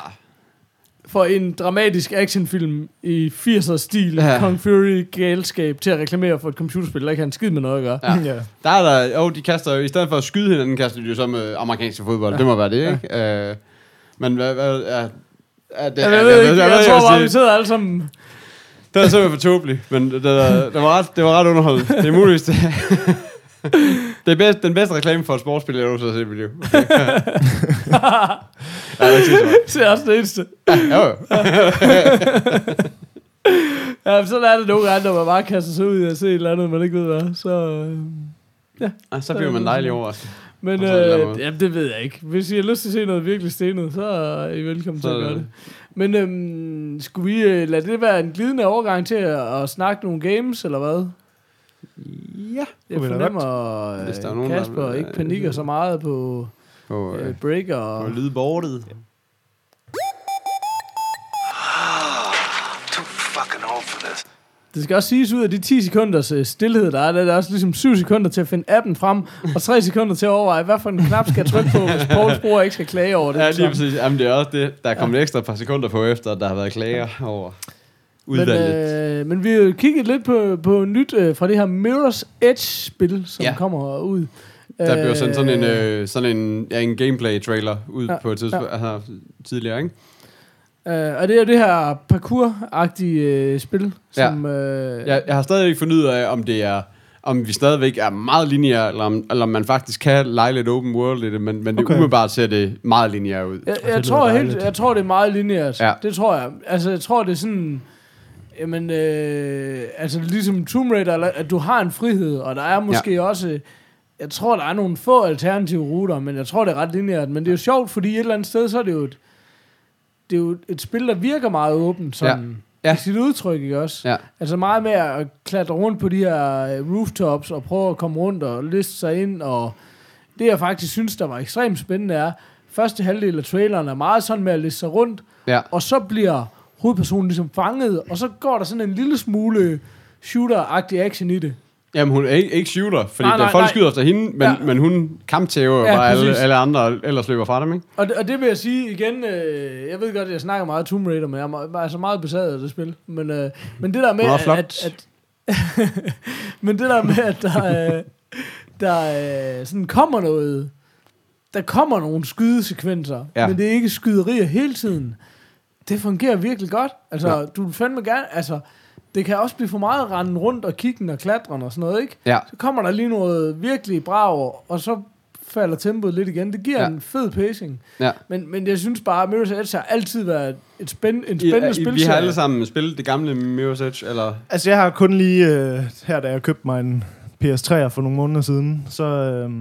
For en dramatisk actionfilm i 80'er stil, Ja. ja. Kong Fury galskab, til at reklamere for et computerspil, der ikke har en skid med noget at gøre. Ja. ja. Der er der, jo, de kaster jo, i stedet for at skyde hinanden, kaster de jo så med amerikanske fodbold. Ja. Det må være det, ikke? Øh, men hvad, hvad, ja, ja, det, Jeg, jeg, ved ikke, jeg, jeg, ved tror bare, vi sidder alle sammen... Det er simpelthen for tåbeligt, men det, det, det, var ret, det var ret underholdende. Det er muligvis det. det er bedst, den bedste reklame for et sportsspil, jeg nogensinde har set i mit liv. Okay. ja, det er også det eneste. meget. Jo. Ja, så er det nogle gange, når man bare kaster sig ud i at se et eller andet, man ikke ved hvad. Så, øh, Ja, så bliver man dejlig overrasket. men øh, jamen, det ved jeg ikke. Hvis I har lyst til at se noget virkelig stenet, så er I velkommen til Så- at gøre det. Men øhm, skulle vi øh, lade det være en glidende overgang til at, at snakke nogle games, eller hvad? Ja. Jeg Kunne vi da fornemmer, Hvis der er at nogen, der- Kasper ikke panikker så meget på På, øh, øh, break og... på lydbordet. This. Det skal også siges ud af de 10 sekunders øh, stillhed, der er, der er der også ligesom 7 sekunder til at finde appen frem, og 3 sekunder til at overveje, hvad for en knap skal jeg trykke på, hvis Pauls bror ikke skal klage over det. Ja, lige præcis. Jamen, det er også det. Der er kommet ekstra par sekunder på efter, at der har været klager over Men, udvalget. øh, men vi har jo kigget lidt på, på nyt øh, fra det her Mirror's Edge-spil, som Ja. ja. kommer ud. Der blev sendt sådan en, øh, sådan en, ja, en gameplay-trailer ud ja, Ja, på et tidspunkt, ja. altså, tidligere, ikke? Øh, og det er jo det her parkour-agtige øh, spil, Ja. som... Øh, Jeg, jeg har stadig ikke fundet ud af, om det er om vi stadigvæk er meget lineære, eller om, eller om man faktisk kan lege lidt open world i det, men, men det Okay. umiddelbart ser det meget lineære ud. Jeg, det jeg, tror helt, jeg tror, det er meget lineært. Ja. Det tror jeg. Altså, jeg tror, det er sådan... Jamen, øh, altså ligesom Tomb Raider, at du har en frihed, og der er måske ja. også... Jeg tror, der er nogle få alternative ruter, men jeg tror, det er ret lineært. Men det er jo sjovt, fordi et eller andet sted, så er det jo et, det er jo et spil, der virker meget åbent, sådan Ja. ja. Ja. i sit udtryk, ikke også? Ja. Altså meget med at klatre rundt på de her øh, rooftops, og prøve at komme rundt og liste sig ind, og det jeg faktisk synes, der var ekstremt spændende er, første halvdel af traileren er meget sådan med at liste sig rundt, Ja. og så bliver hovedpersonen ligesom fanget, og så går der sådan en lille smule shooter-agtig action i det. Jamen, hun er ikke, ikke shooter, fordi Nej, der nej, folk nej. skyder efter hende, men, ja. Men hun kamptæver ja, bare alle, præcis. alle andre, ellers løber fra dem, ikke? Og det, og det vil jeg sige igen, øh, jeg ved godt, at jeg snakker meget Tomb Raider, men jeg er meget, altså meget besaget af det spil. Men, øh, men det der med, er at, at, at men det der med, at der, øh, der øh, sådan kommer noget, der kommer nogle skydesekvenser, ja. men det er ikke skyderier hele tiden. Det fungerer virkelig godt. Altså, Ja. ja. du vil fandme gerne, altså, det kan også blive for meget rende rundt og kiggen og klatren og sådan noget, ikke? Ja. Så kommer der lige noget virkelig brag, og så falder tempoet lidt igen. Det giver Ja. ja. en fed pacing. Ja. Men, men jeg synes bare, at Mirror's Edge har altid været et spænd, en spændende I, spil. vi har alle sammen spillet det gamle Mirror's Edge, eller... Altså, jeg har kun lige øh, her, da jeg købte mig en PS3 for nogle måneder siden, så, øh,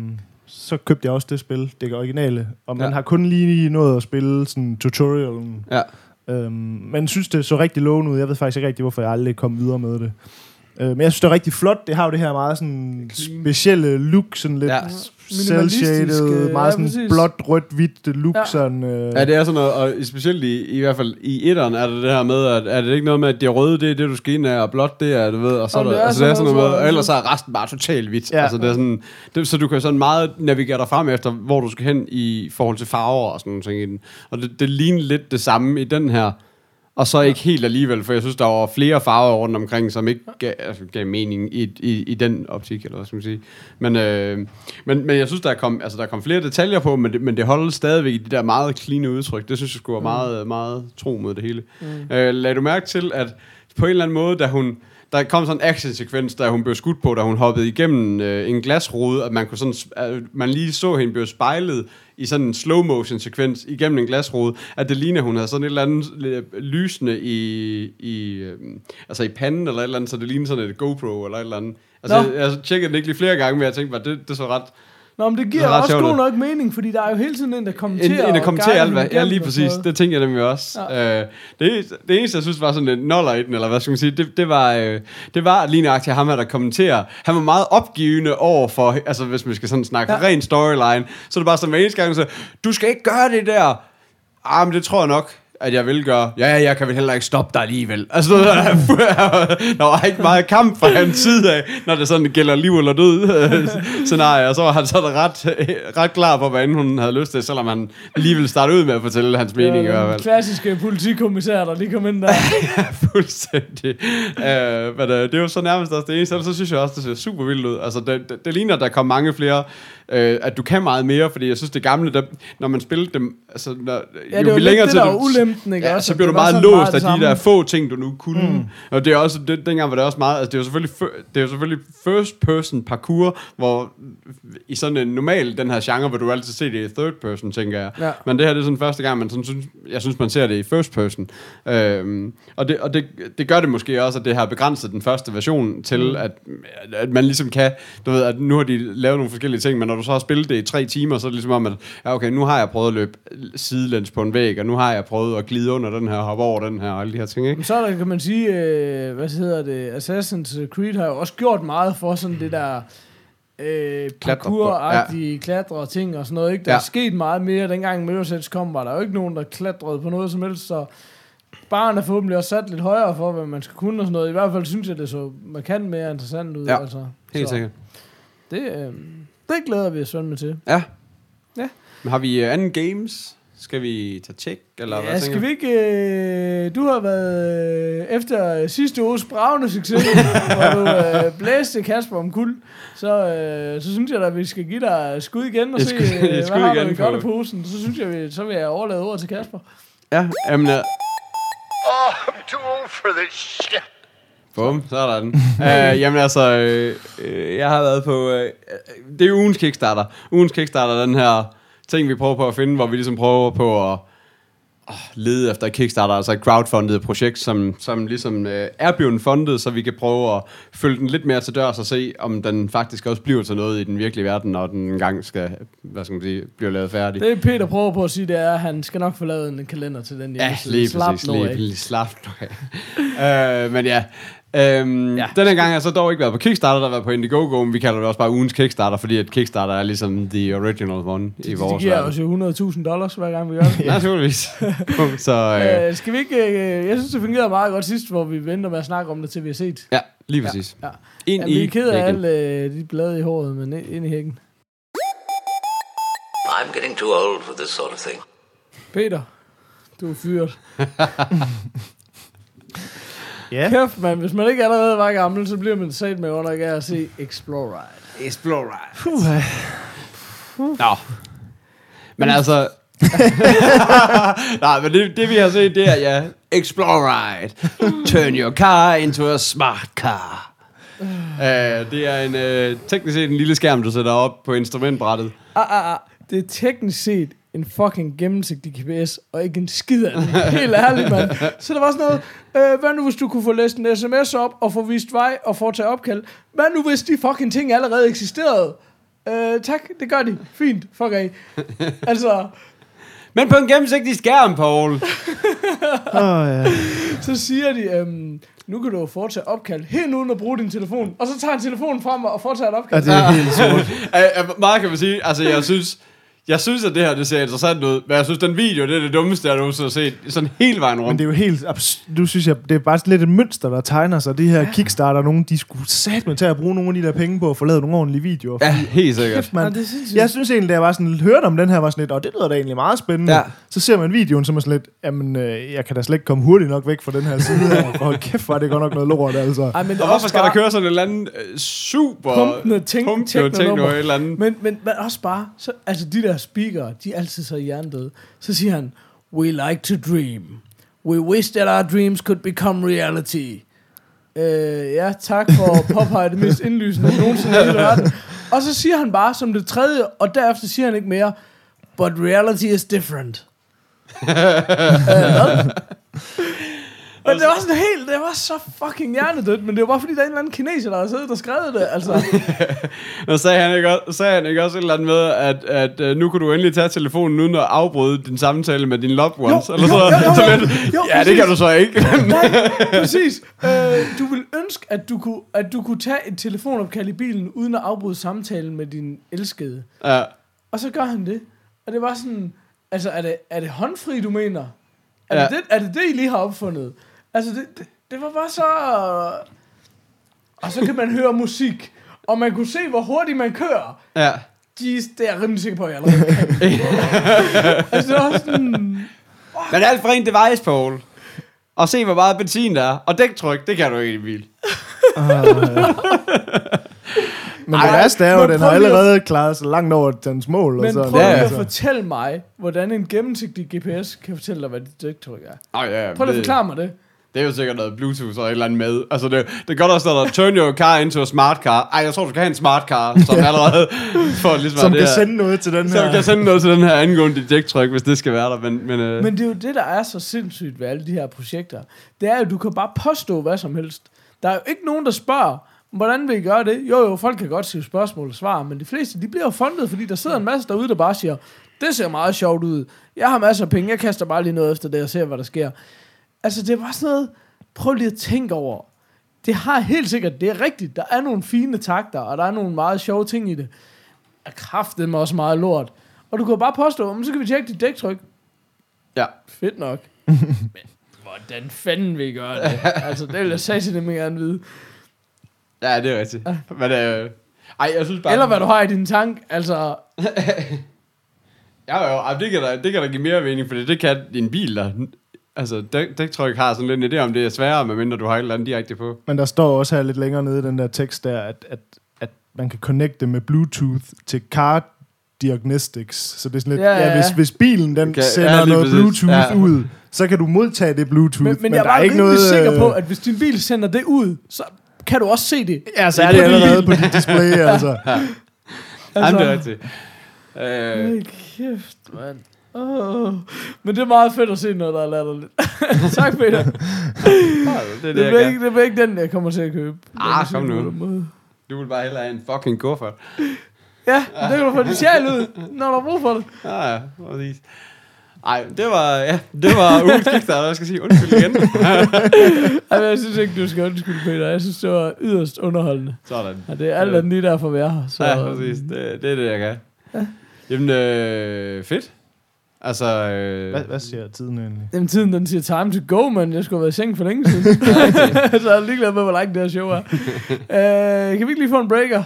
så købte jeg også det spil, det er originale. Og man Ja. ja. har kun lige nået at spille sådan tutorialen. Ja. Øhm, men synes, det så rigtig lovende ud. Jeg ved faktisk ikke rigtig, hvorfor jeg aldrig kom videre med det. Øh, men jeg synes, det er rigtig flot. Det har jo det her meget sådan specielle look, sådan lidt Ja. ja. Minimalistisk, cel-shaded, øh, meget ja, sådan præcis. blåt, rødt, hvidt look. Ja. Ja. Sådan, øh, Ja, det er sådan noget, og specielt i, i hvert fald i etteren er det det her med, at er det ikke noget med, at det røde, det er det, du skal ind af, og blåt, det er, du ved, og så er Om der, det er altså, det er sådan noget noget, med, og ellers så er resten bare totalt hvidt. Ja. Ja. Altså, det er sådan, det, så du kan sådan meget navigere dig frem efter, hvor du skal hen i forhold til farver og sådan nogle ting i den. Og det, det ligner lidt det samme i den her, og så ikke helt alligevel, for jeg synes, der var flere farver rundt omkring, som ikke gav, altså, gav mening i, i, i den optik, eller hvad skal man sige. Men, øh, men, men jeg synes, der kom, altså, der kom flere detaljer på, men det, men det holder stadigvæk i de der meget clean udtryk. Det synes jeg skulle være meget, meget tro mod det hele. Mm. Øh, lad du mærke til, at på en eller anden måde, da hun... Der kom sådan en action-sekvens, da hun blev skudt på, da hun hoppede igennem øh, en glasrude, at man kunne sådan, at man lige så hende blive spejlet i sådan en slow-motion-sekvens igennem en glasrude, at det ligner, hun havde sådan et eller andet øh, lysende i, i, øh, altså i panden eller et eller andet, så det ligner sådan et GoPro eller et eller andet. Altså, Nå. jeg, jeg tjekkede det ikke lige flere gange, men jeg tænkte bare, det, det så ret... Nå, men det Det giver er ret også sjovt, god det. nok mening, fordi der er jo hele tiden en, der kommenterer. En, en der kommenterer alt, hvad... Ja, lige præcis. Det tænkte jeg nemlig også. Ja. Øh, det, det eneste, jeg synes var sådan lidt noller i den, eller hvad skal man sige, det, det var, øh, det var lige nøjagtigt ham her, der kommenterer. Han var meget opgivende over for, altså hvis man skal sådan snakke. Ja. ren storyline, så er det bare sådan hver eneste gang, så du skal ikke gøre det der. Ah, men det tror jeg nok at jeg vil gøre. Ja, ja, jeg kan vel heller ikke stoppe dig alligevel. Altså, ved, der var ikke meget kamp fra hans side af, når det sådan gælder liv eller død scenarie. Og så var han sådan ret, ret klar på, hvad end hun havde lyst til, selvom han lige ville starte ud med at fortælle hans mening i hvert fald. klassiske politikommissær, der lige kom ind der. Fuldstændig. Uh, men uh, det er jo så nærmest også det eneste. Så synes jeg også, det ser super vildt ud. Altså, det, det, det ligner, at der kommer mange flere, uh, at du kan meget mere, fordi jeg synes, det gamle, der, når man spillede dem, altså, når, Ja, det var lidt det, der var ulempen, ikke? Ja, så bliver du meget låst af de der få ting, du nu kunne. Mm. Og det er også, det, dengang var det også meget, altså det er jo selvfølgelig, det er jo selvfølgelig first person parkour, hvor i sådan en normal, den her genre, hvor du altid se det i third person, tænker jeg. Ja. Men det her det er sådan første gang, man sådan synes, jeg synes, man ser det i first person. Øhm, og det, og det, det gør det måske også, at det har begrænset den første version til, mm. at, at man ligesom kan, du ved, at nu har de lavet nogle forskellige ting, men når du så har spillet det i tre timer, så er det ligesom om, at ja, okay, nu har jeg prøvet at løbe sidelæns på en væg, og nu har jeg prøvet at glide under den her, hoppe over den her, og alle de her ting, ikke? Men så er der, kan man sige, øh, hvad hedder det, Assassin's Creed har jo også gjort meget for sådan det der øh, parkour-agtige klatre og ting og sådan noget. Ikke? Der Ja. er sket meget mere. Dengang Mirror's Edge kom, var der jo ikke nogen, der klatrede på noget som helst, så barn er forhåbentlig også sat lidt højere for, hvad man skal kunne og sådan noget. I hvert fald synes jeg, det så markant mere interessant ud. Ja, altså. Helt så sikkert. Det, øh, det glæder vi os med til. Ja. Ja. Men har vi uh, anden games? Skal vi tage tjek, eller hvad Ja, tænker skal vi ikke... Øh, du har været... Øh, efter sidste uges bravende succes, hvor du øh, blæste Kasper om kul, så, øh, så synes jeg da, at vi skal give dig skud igen og Et se, skud- øh, hvad skud har du igen i godt i på- posen. Så synes jeg, vi, så vil jeg overlade ordet til Kasper. Ja, jamen, uh, Oh, I'm too old for this shit. Bum, så er der den. uh, jamen altså, øh, øh, jeg har været på... Øh, det er ugens Kickstarter. Ugens Kickstarter er den her ting, vi prøver på at finde, hvor vi ligesom prøver på at oh, lede efter Kickstarter, altså et crowdfundet projekt, som, som ligesom øh, er blevet fundet, så vi kan prøve at følge den lidt mere til dørs og se, om den faktisk også bliver til noget i den virkelige verden, når den engang skal, hvad skal man sige, blive lavet færdig. Det Peter prøver på at sige, det er, at han skal nok få lavet en kalender til den Ja, lige Slap præcis. nu Lige, af. lige slap nu af. øh, men ja, øhm, ja. Ja. denne gang har jeg så dog ikke været på Kickstarter, der har været på Indiegogo, men vi kalder det også bare ugens Kickstarter, fordi at Kickstarter er ligesom the original one i De vores giver verden. os jo 100.000 dollars, hver gang vi gør det. Ja, naturligvis. så øh, Øh, skal vi ikke... Øh, jeg synes, det fungerede meget godt sidst, hvor vi venter med at snakke om det, til vi har set. ja, lige præcis. Ja. Ind Ja, vi er ked af alle øh, de blade i håret, men ind i hækken. I'm getting too old for this sort of thing. Peter, du er fyret. Ja. Kæft, man. Hvis man ikke allerede var gammel, så bliver man sat med under af at se Explore Ride. Explore Ride. Nå. Men altså, Nej, men det, det vi har set, det er, ja, explore ride. Turn your car into a smart car. Uh, det er en, uh, teknisk set en lille skærm, du sætter op på instrumentbrættet. Ah, ah, ah. Det er teknisk set en fucking gennemsigtig GPS, og ikke en skid af den. Helt ærligt, mand. Så der var sådan noget, øh, hvad nu hvis du kunne få læst en sms op, og få vist vej, og foretage opkald? Hvad nu hvis de fucking ting allerede eksisterede? Øh, tak, det gør de. Fint, fuck af. Altså, Men på en gennemsigtig skærm, Paul. Åh, ja. så siger de, øhm, nu kan du jo foretage opkald helt uden at bruge din telefon. Og så tager han telefonen frem og foretager et ja, opkald. det er helt sort. Meget kan man sige, altså jeg synes, jeg synes, at det her, det ser interessant ud, men jeg synes, den video, det er det dummeste, jeg nogensinde har set, sådan hele vejen rundt. Men det er jo helt abs- Nu synes jeg, det er bare lidt et mønster, der tegner sig. De her ja. Kickstarter, nogen, de skulle satme til at bruge nogle af de der penge på at få lavet nogle ordentlige videoer. Ja, helt sikkert. Kæft, man. Ja, det er sindssygt. Jeg synes egentlig, da jeg var sådan, hørte om den her, var sådan lidt, og det lyder da egentlig meget spændende. Ja. Så ser man videoen, som er sådan lidt, jamen, øh, jeg kan da slet ikke komme hurtigt nok væk fra den her side. For hold kæft, var det godt nok noget lort, altså. Ej, men det Og hvorfor også skal bare der køre sådan en eller anden uh, super... Pumpende ting, pumpende techno techno, et eller andet. Men, men, men også bare, så, altså de der speakere, de er altid så hjernedøde. Så siger han, we like to dream. We wish that our dreams could become reality. Øh, ja, tak for at påpege det mest indlysende nogensinde i hele verden. Og så siger han bare som det tredje, og derefter siger han ikke mere, but reality is different. øh? Men det var sådan helt, det var så fucking hjernedødt, men det var bare fordi, der er en eller anden kineser, der har siddet og skrevet det, altså. Og sagde han ikke også, sagde han ikke også et eller andet med, at, at uh, nu kan du endelig tage telefonen uden at afbryde din samtale med dine loved ones? Jo, eller så, jo, jo, så jo. lidt, Jo, ja, det kan du så ikke. Nej, præcis. Øh, du vil ønske, at du, kunne, at du kunne tage et telefonopkald i bilen, uden at afbryde samtalen med din elskede. ja. Og så gør han det. Og det var sådan, altså er det, er det håndfri, du mener? Er, Ja. det, det, er det det, I lige har opfundet? Altså det, det, det var bare så... Og så kan man høre musik, og man kunne se, hvor hurtigt man kører. ja. Jeez, det er jeg rimelig sikker på, at jeg allerede kan. altså det var sådan... Men alt for en device, Paul. Og se, hvor meget benzin der er. Og dæktryk, det kan du ikke i en bil. Men det Ej, værste er jo, men at den har lige at- allerede klaret sig langt over dens mål. Men og sådan. prøv Ja, lige ja. at fortælle mig, hvordan en gennemsigtig GPS kan fortælle dig, hvad dit dæktryk er. Oh, ja, Prøv lige at det, forklare mig det. Det er jo sikkert noget Bluetooth og et eller andet med. Altså, det, det er godt også, når der turn your car into a smart car. Ej, jeg tror, du skal have en smart car, som allerede får ligesom Som det kan her. sende noget til den Som her. kan sende noget til den her angående dæktryk, hvis det skal være der. Men, men, øh, Men det er jo det, der er så sindssygt ved alle de her projekter. Det er jo, at du kan bare påstå hvad som helst. Der er jo ikke nogen, der spørger, hvordan vil I gøre det? Jo, jo, folk kan godt sige spørgsmål og svar, men de fleste, de bliver jo fundet, fordi der sidder en masse derude, der bare siger, det ser meget sjovt ud. Jeg har masser af penge, jeg kaster bare lige noget efter det og ser, hvad der sker. Altså, det er bare sådan noget, prøv lige at tænke over. Det har helt sikkert, det er rigtigt, der er nogle fine takter, og der er nogle meget sjove ting i det. Er kraftet med også meget lort. Og du kan bare påstå, "Men så kan vi tjekke dit dæktryk. ja. Fedt nok. Men hvordan fanden vil I gøre det? altså, det vil jeg sige det gerne vide. ja, det er rigtigt. Men, øh, ej, jeg synes bare... Eller hvad du har i din tank. Altså, Ja, jo, det kan, da, det kan da give mere mening, fordi det kan din bil der. Altså, dæk, dæktryk har sådan lidt en idé om, det er sværere, medmindre du har et eller andet direkte på. Men der står også her lidt længere nede i den der tekst der, at, at, at man kan connecte med Bluetooth til car diagnostics. Så det er sådan lidt, Ja, ja, ja, ja, ja. Hvis, hvis bilen den Okay, sender ja, noget præcis. Bluetooth Ja. ja. ud, så kan du modtage det Bluetooth. men, men, jeg er der bare er ikke noget, sikker på, øh, at hvis din bil sender det ud, så kan du også se det. Ja, så er det allerede på dit display, altså. Altså, Jamen, det er rigtigt. Øh, kæft, mand. Oh. Men det er meget fedt at se noget, der er latterligt. tak, Peter. det er det, Det er, kan. ikke, det er ikke den, jeg kommer til at købe. Ah, kom nu. Du vil bare hellere have en fucking kuffert. Ja, det kan du få dit sjæl ud, når du har brug for det. Ja, ja, præcis. Ej, det var, ja, det var ugens Kickstarter, jeg skal sige undskyld igen. Ej, men jeg synes ikke, du skal undskylde, Peter. Jeg synes, det var yderst underholdende. Sådan. Og det er alt andet lige derfor, vi er her. Så, Ja, præcis. Det, det er det, jeg kan. Ja. Jamen, øh, fedt. Altså, øh, Hvad, hvad siger tiden egentlig? Jamen, tiden den siger time to go, men jeg skulle have været i seng for længe siden. så jeg er ligeglad med, hvor langt det her show er. uh, kan vi ikke lige få en breaker?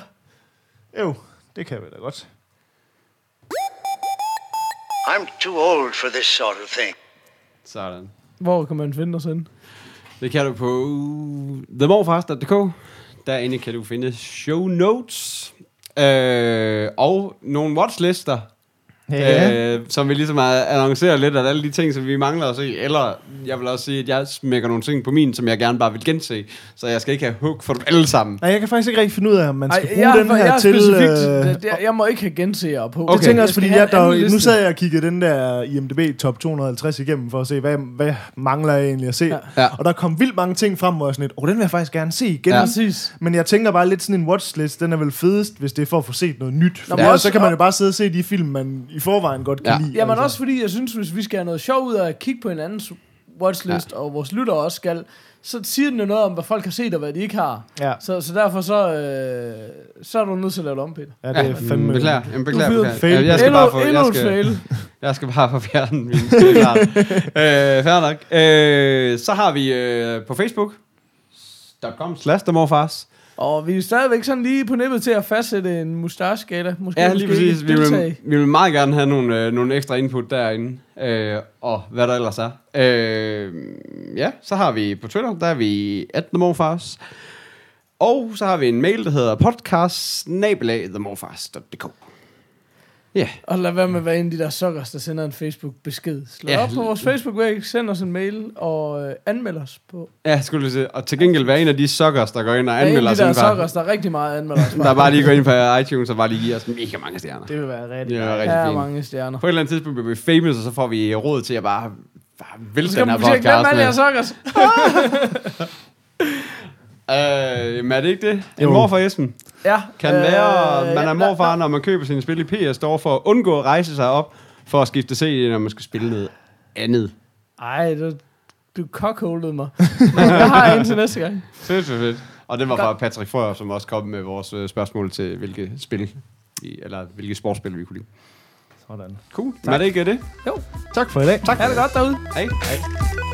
Jo, det kan vi da godt. I'm too old for this sort of thing. sådan. Hvor kan man finde os hen? Det kan du på themorfast.dk. Derinde kan du finde show notes. Øh, og nogle watchlister. Ja. Øh, som vi ligesom har annonceret lidt, at alle de ting, som vi mangler at se, eller jeg vil også sige, at jeg smækker nogle ting på min, som jeg gerne bare vil gense, så jeg skal ikke have hook for dem alle sammen. Nej, jeg kan faktisk ikke rigtig finde ud af, om man skal Ej, bruge jeg, den her jeg til... specifikt, øh, jeg, jeg må ikke have genseere på. Okay. Jeg tænker også, fordi jeg, der, nu sad jeg og kiggede den der IMDb top 250 igennem for at se, hvad, hvad mangler jeg egentlig at se. Ja. Og der kom vildt mange ting frem, hvor jeg sådan lidt, åh, den vil jeg faktisk gerne se igen. Ja. Præcis. Men jeg tænker bare lidt sådan en watchlist, den er vel fedest, hvis det er for at få set noget nyt. For ja, også- så kan man jo bare sidde og se de film, man i forvejen godt kan Ja. lide. Jamen altså. også fordi, jeg synes, hvis vi skal have noget sjov ud af at kigge på hinandens watchlist, ja. og vores lyttere også skal, så siger den jo noget om, hvad folk har set og hvad de ikke har. Ja, Så, så derfor så, øh, så er du nødt til at lave det om, Peter. ja, det er Ja, fandme... beklager, jamen, beklager, Du er beklager. fail. Ja, jeg skal endnu, bare få, jeg skal, fail. jeg skal bare få fjernet min øh, Fair nok. Øh, så har vi øh, på Facebook, .com slash demorfars. Og vi er stadigvæk sådan lige på nippet til at fastsætte en mustache-skala. Måske, Ja, lige måske præcis. Vi vil, vi vil meget gerne have nogle, øh, nogle ekstra input derinde, øh, og hvad der ellers er. Øh, ja, så har vi på Twitter, der er vi at themorfars. Og så har vi en mail, der hedder podcast Ja, Og lad være med at være en af de der suckers, der sender en Facebook-besked. Slå Ja. ja. op på vores Facebook-væg, send os en mail og øh, anmeld os på. ja, skulle du se. Og til gengæld være en af de suckers, der går ind og Der er en anmelder af de der os. for- suckers, der er rigtig meget anmelder os. Der bare lige går ind på iTunes og bare lige giver os mega mange stjerner. Det vil være rigtig Det er rigtig fint. mange stjerner. På et eller andet tidspunkt bliver vi famous, og så får vi råd til at bare, bare vælte Så skal den her man sige, glem podcast alle suckers. Øh, men er det ikke det? En Jo. morfar Esben Ja. kan øh, være, man er morfar, når man køber sine spil i PS Store, for at undgå at rejse sig op, for at skifte CD, når man skal spille noget andet. Ej, du, du cockholdede mig. jeg har en til næste gang. Fedt, fedt, fedt. Og det var fra Patrick Frøer, som også kom med vores øh, spørgsmål til, hvilke spil, eller hvilke sportsspil, vi kunne lide. Sådan. Cool. Men er det ikke det? Jo, Tak for i dag. tak. Ha' det godt derude. Hej. Hej.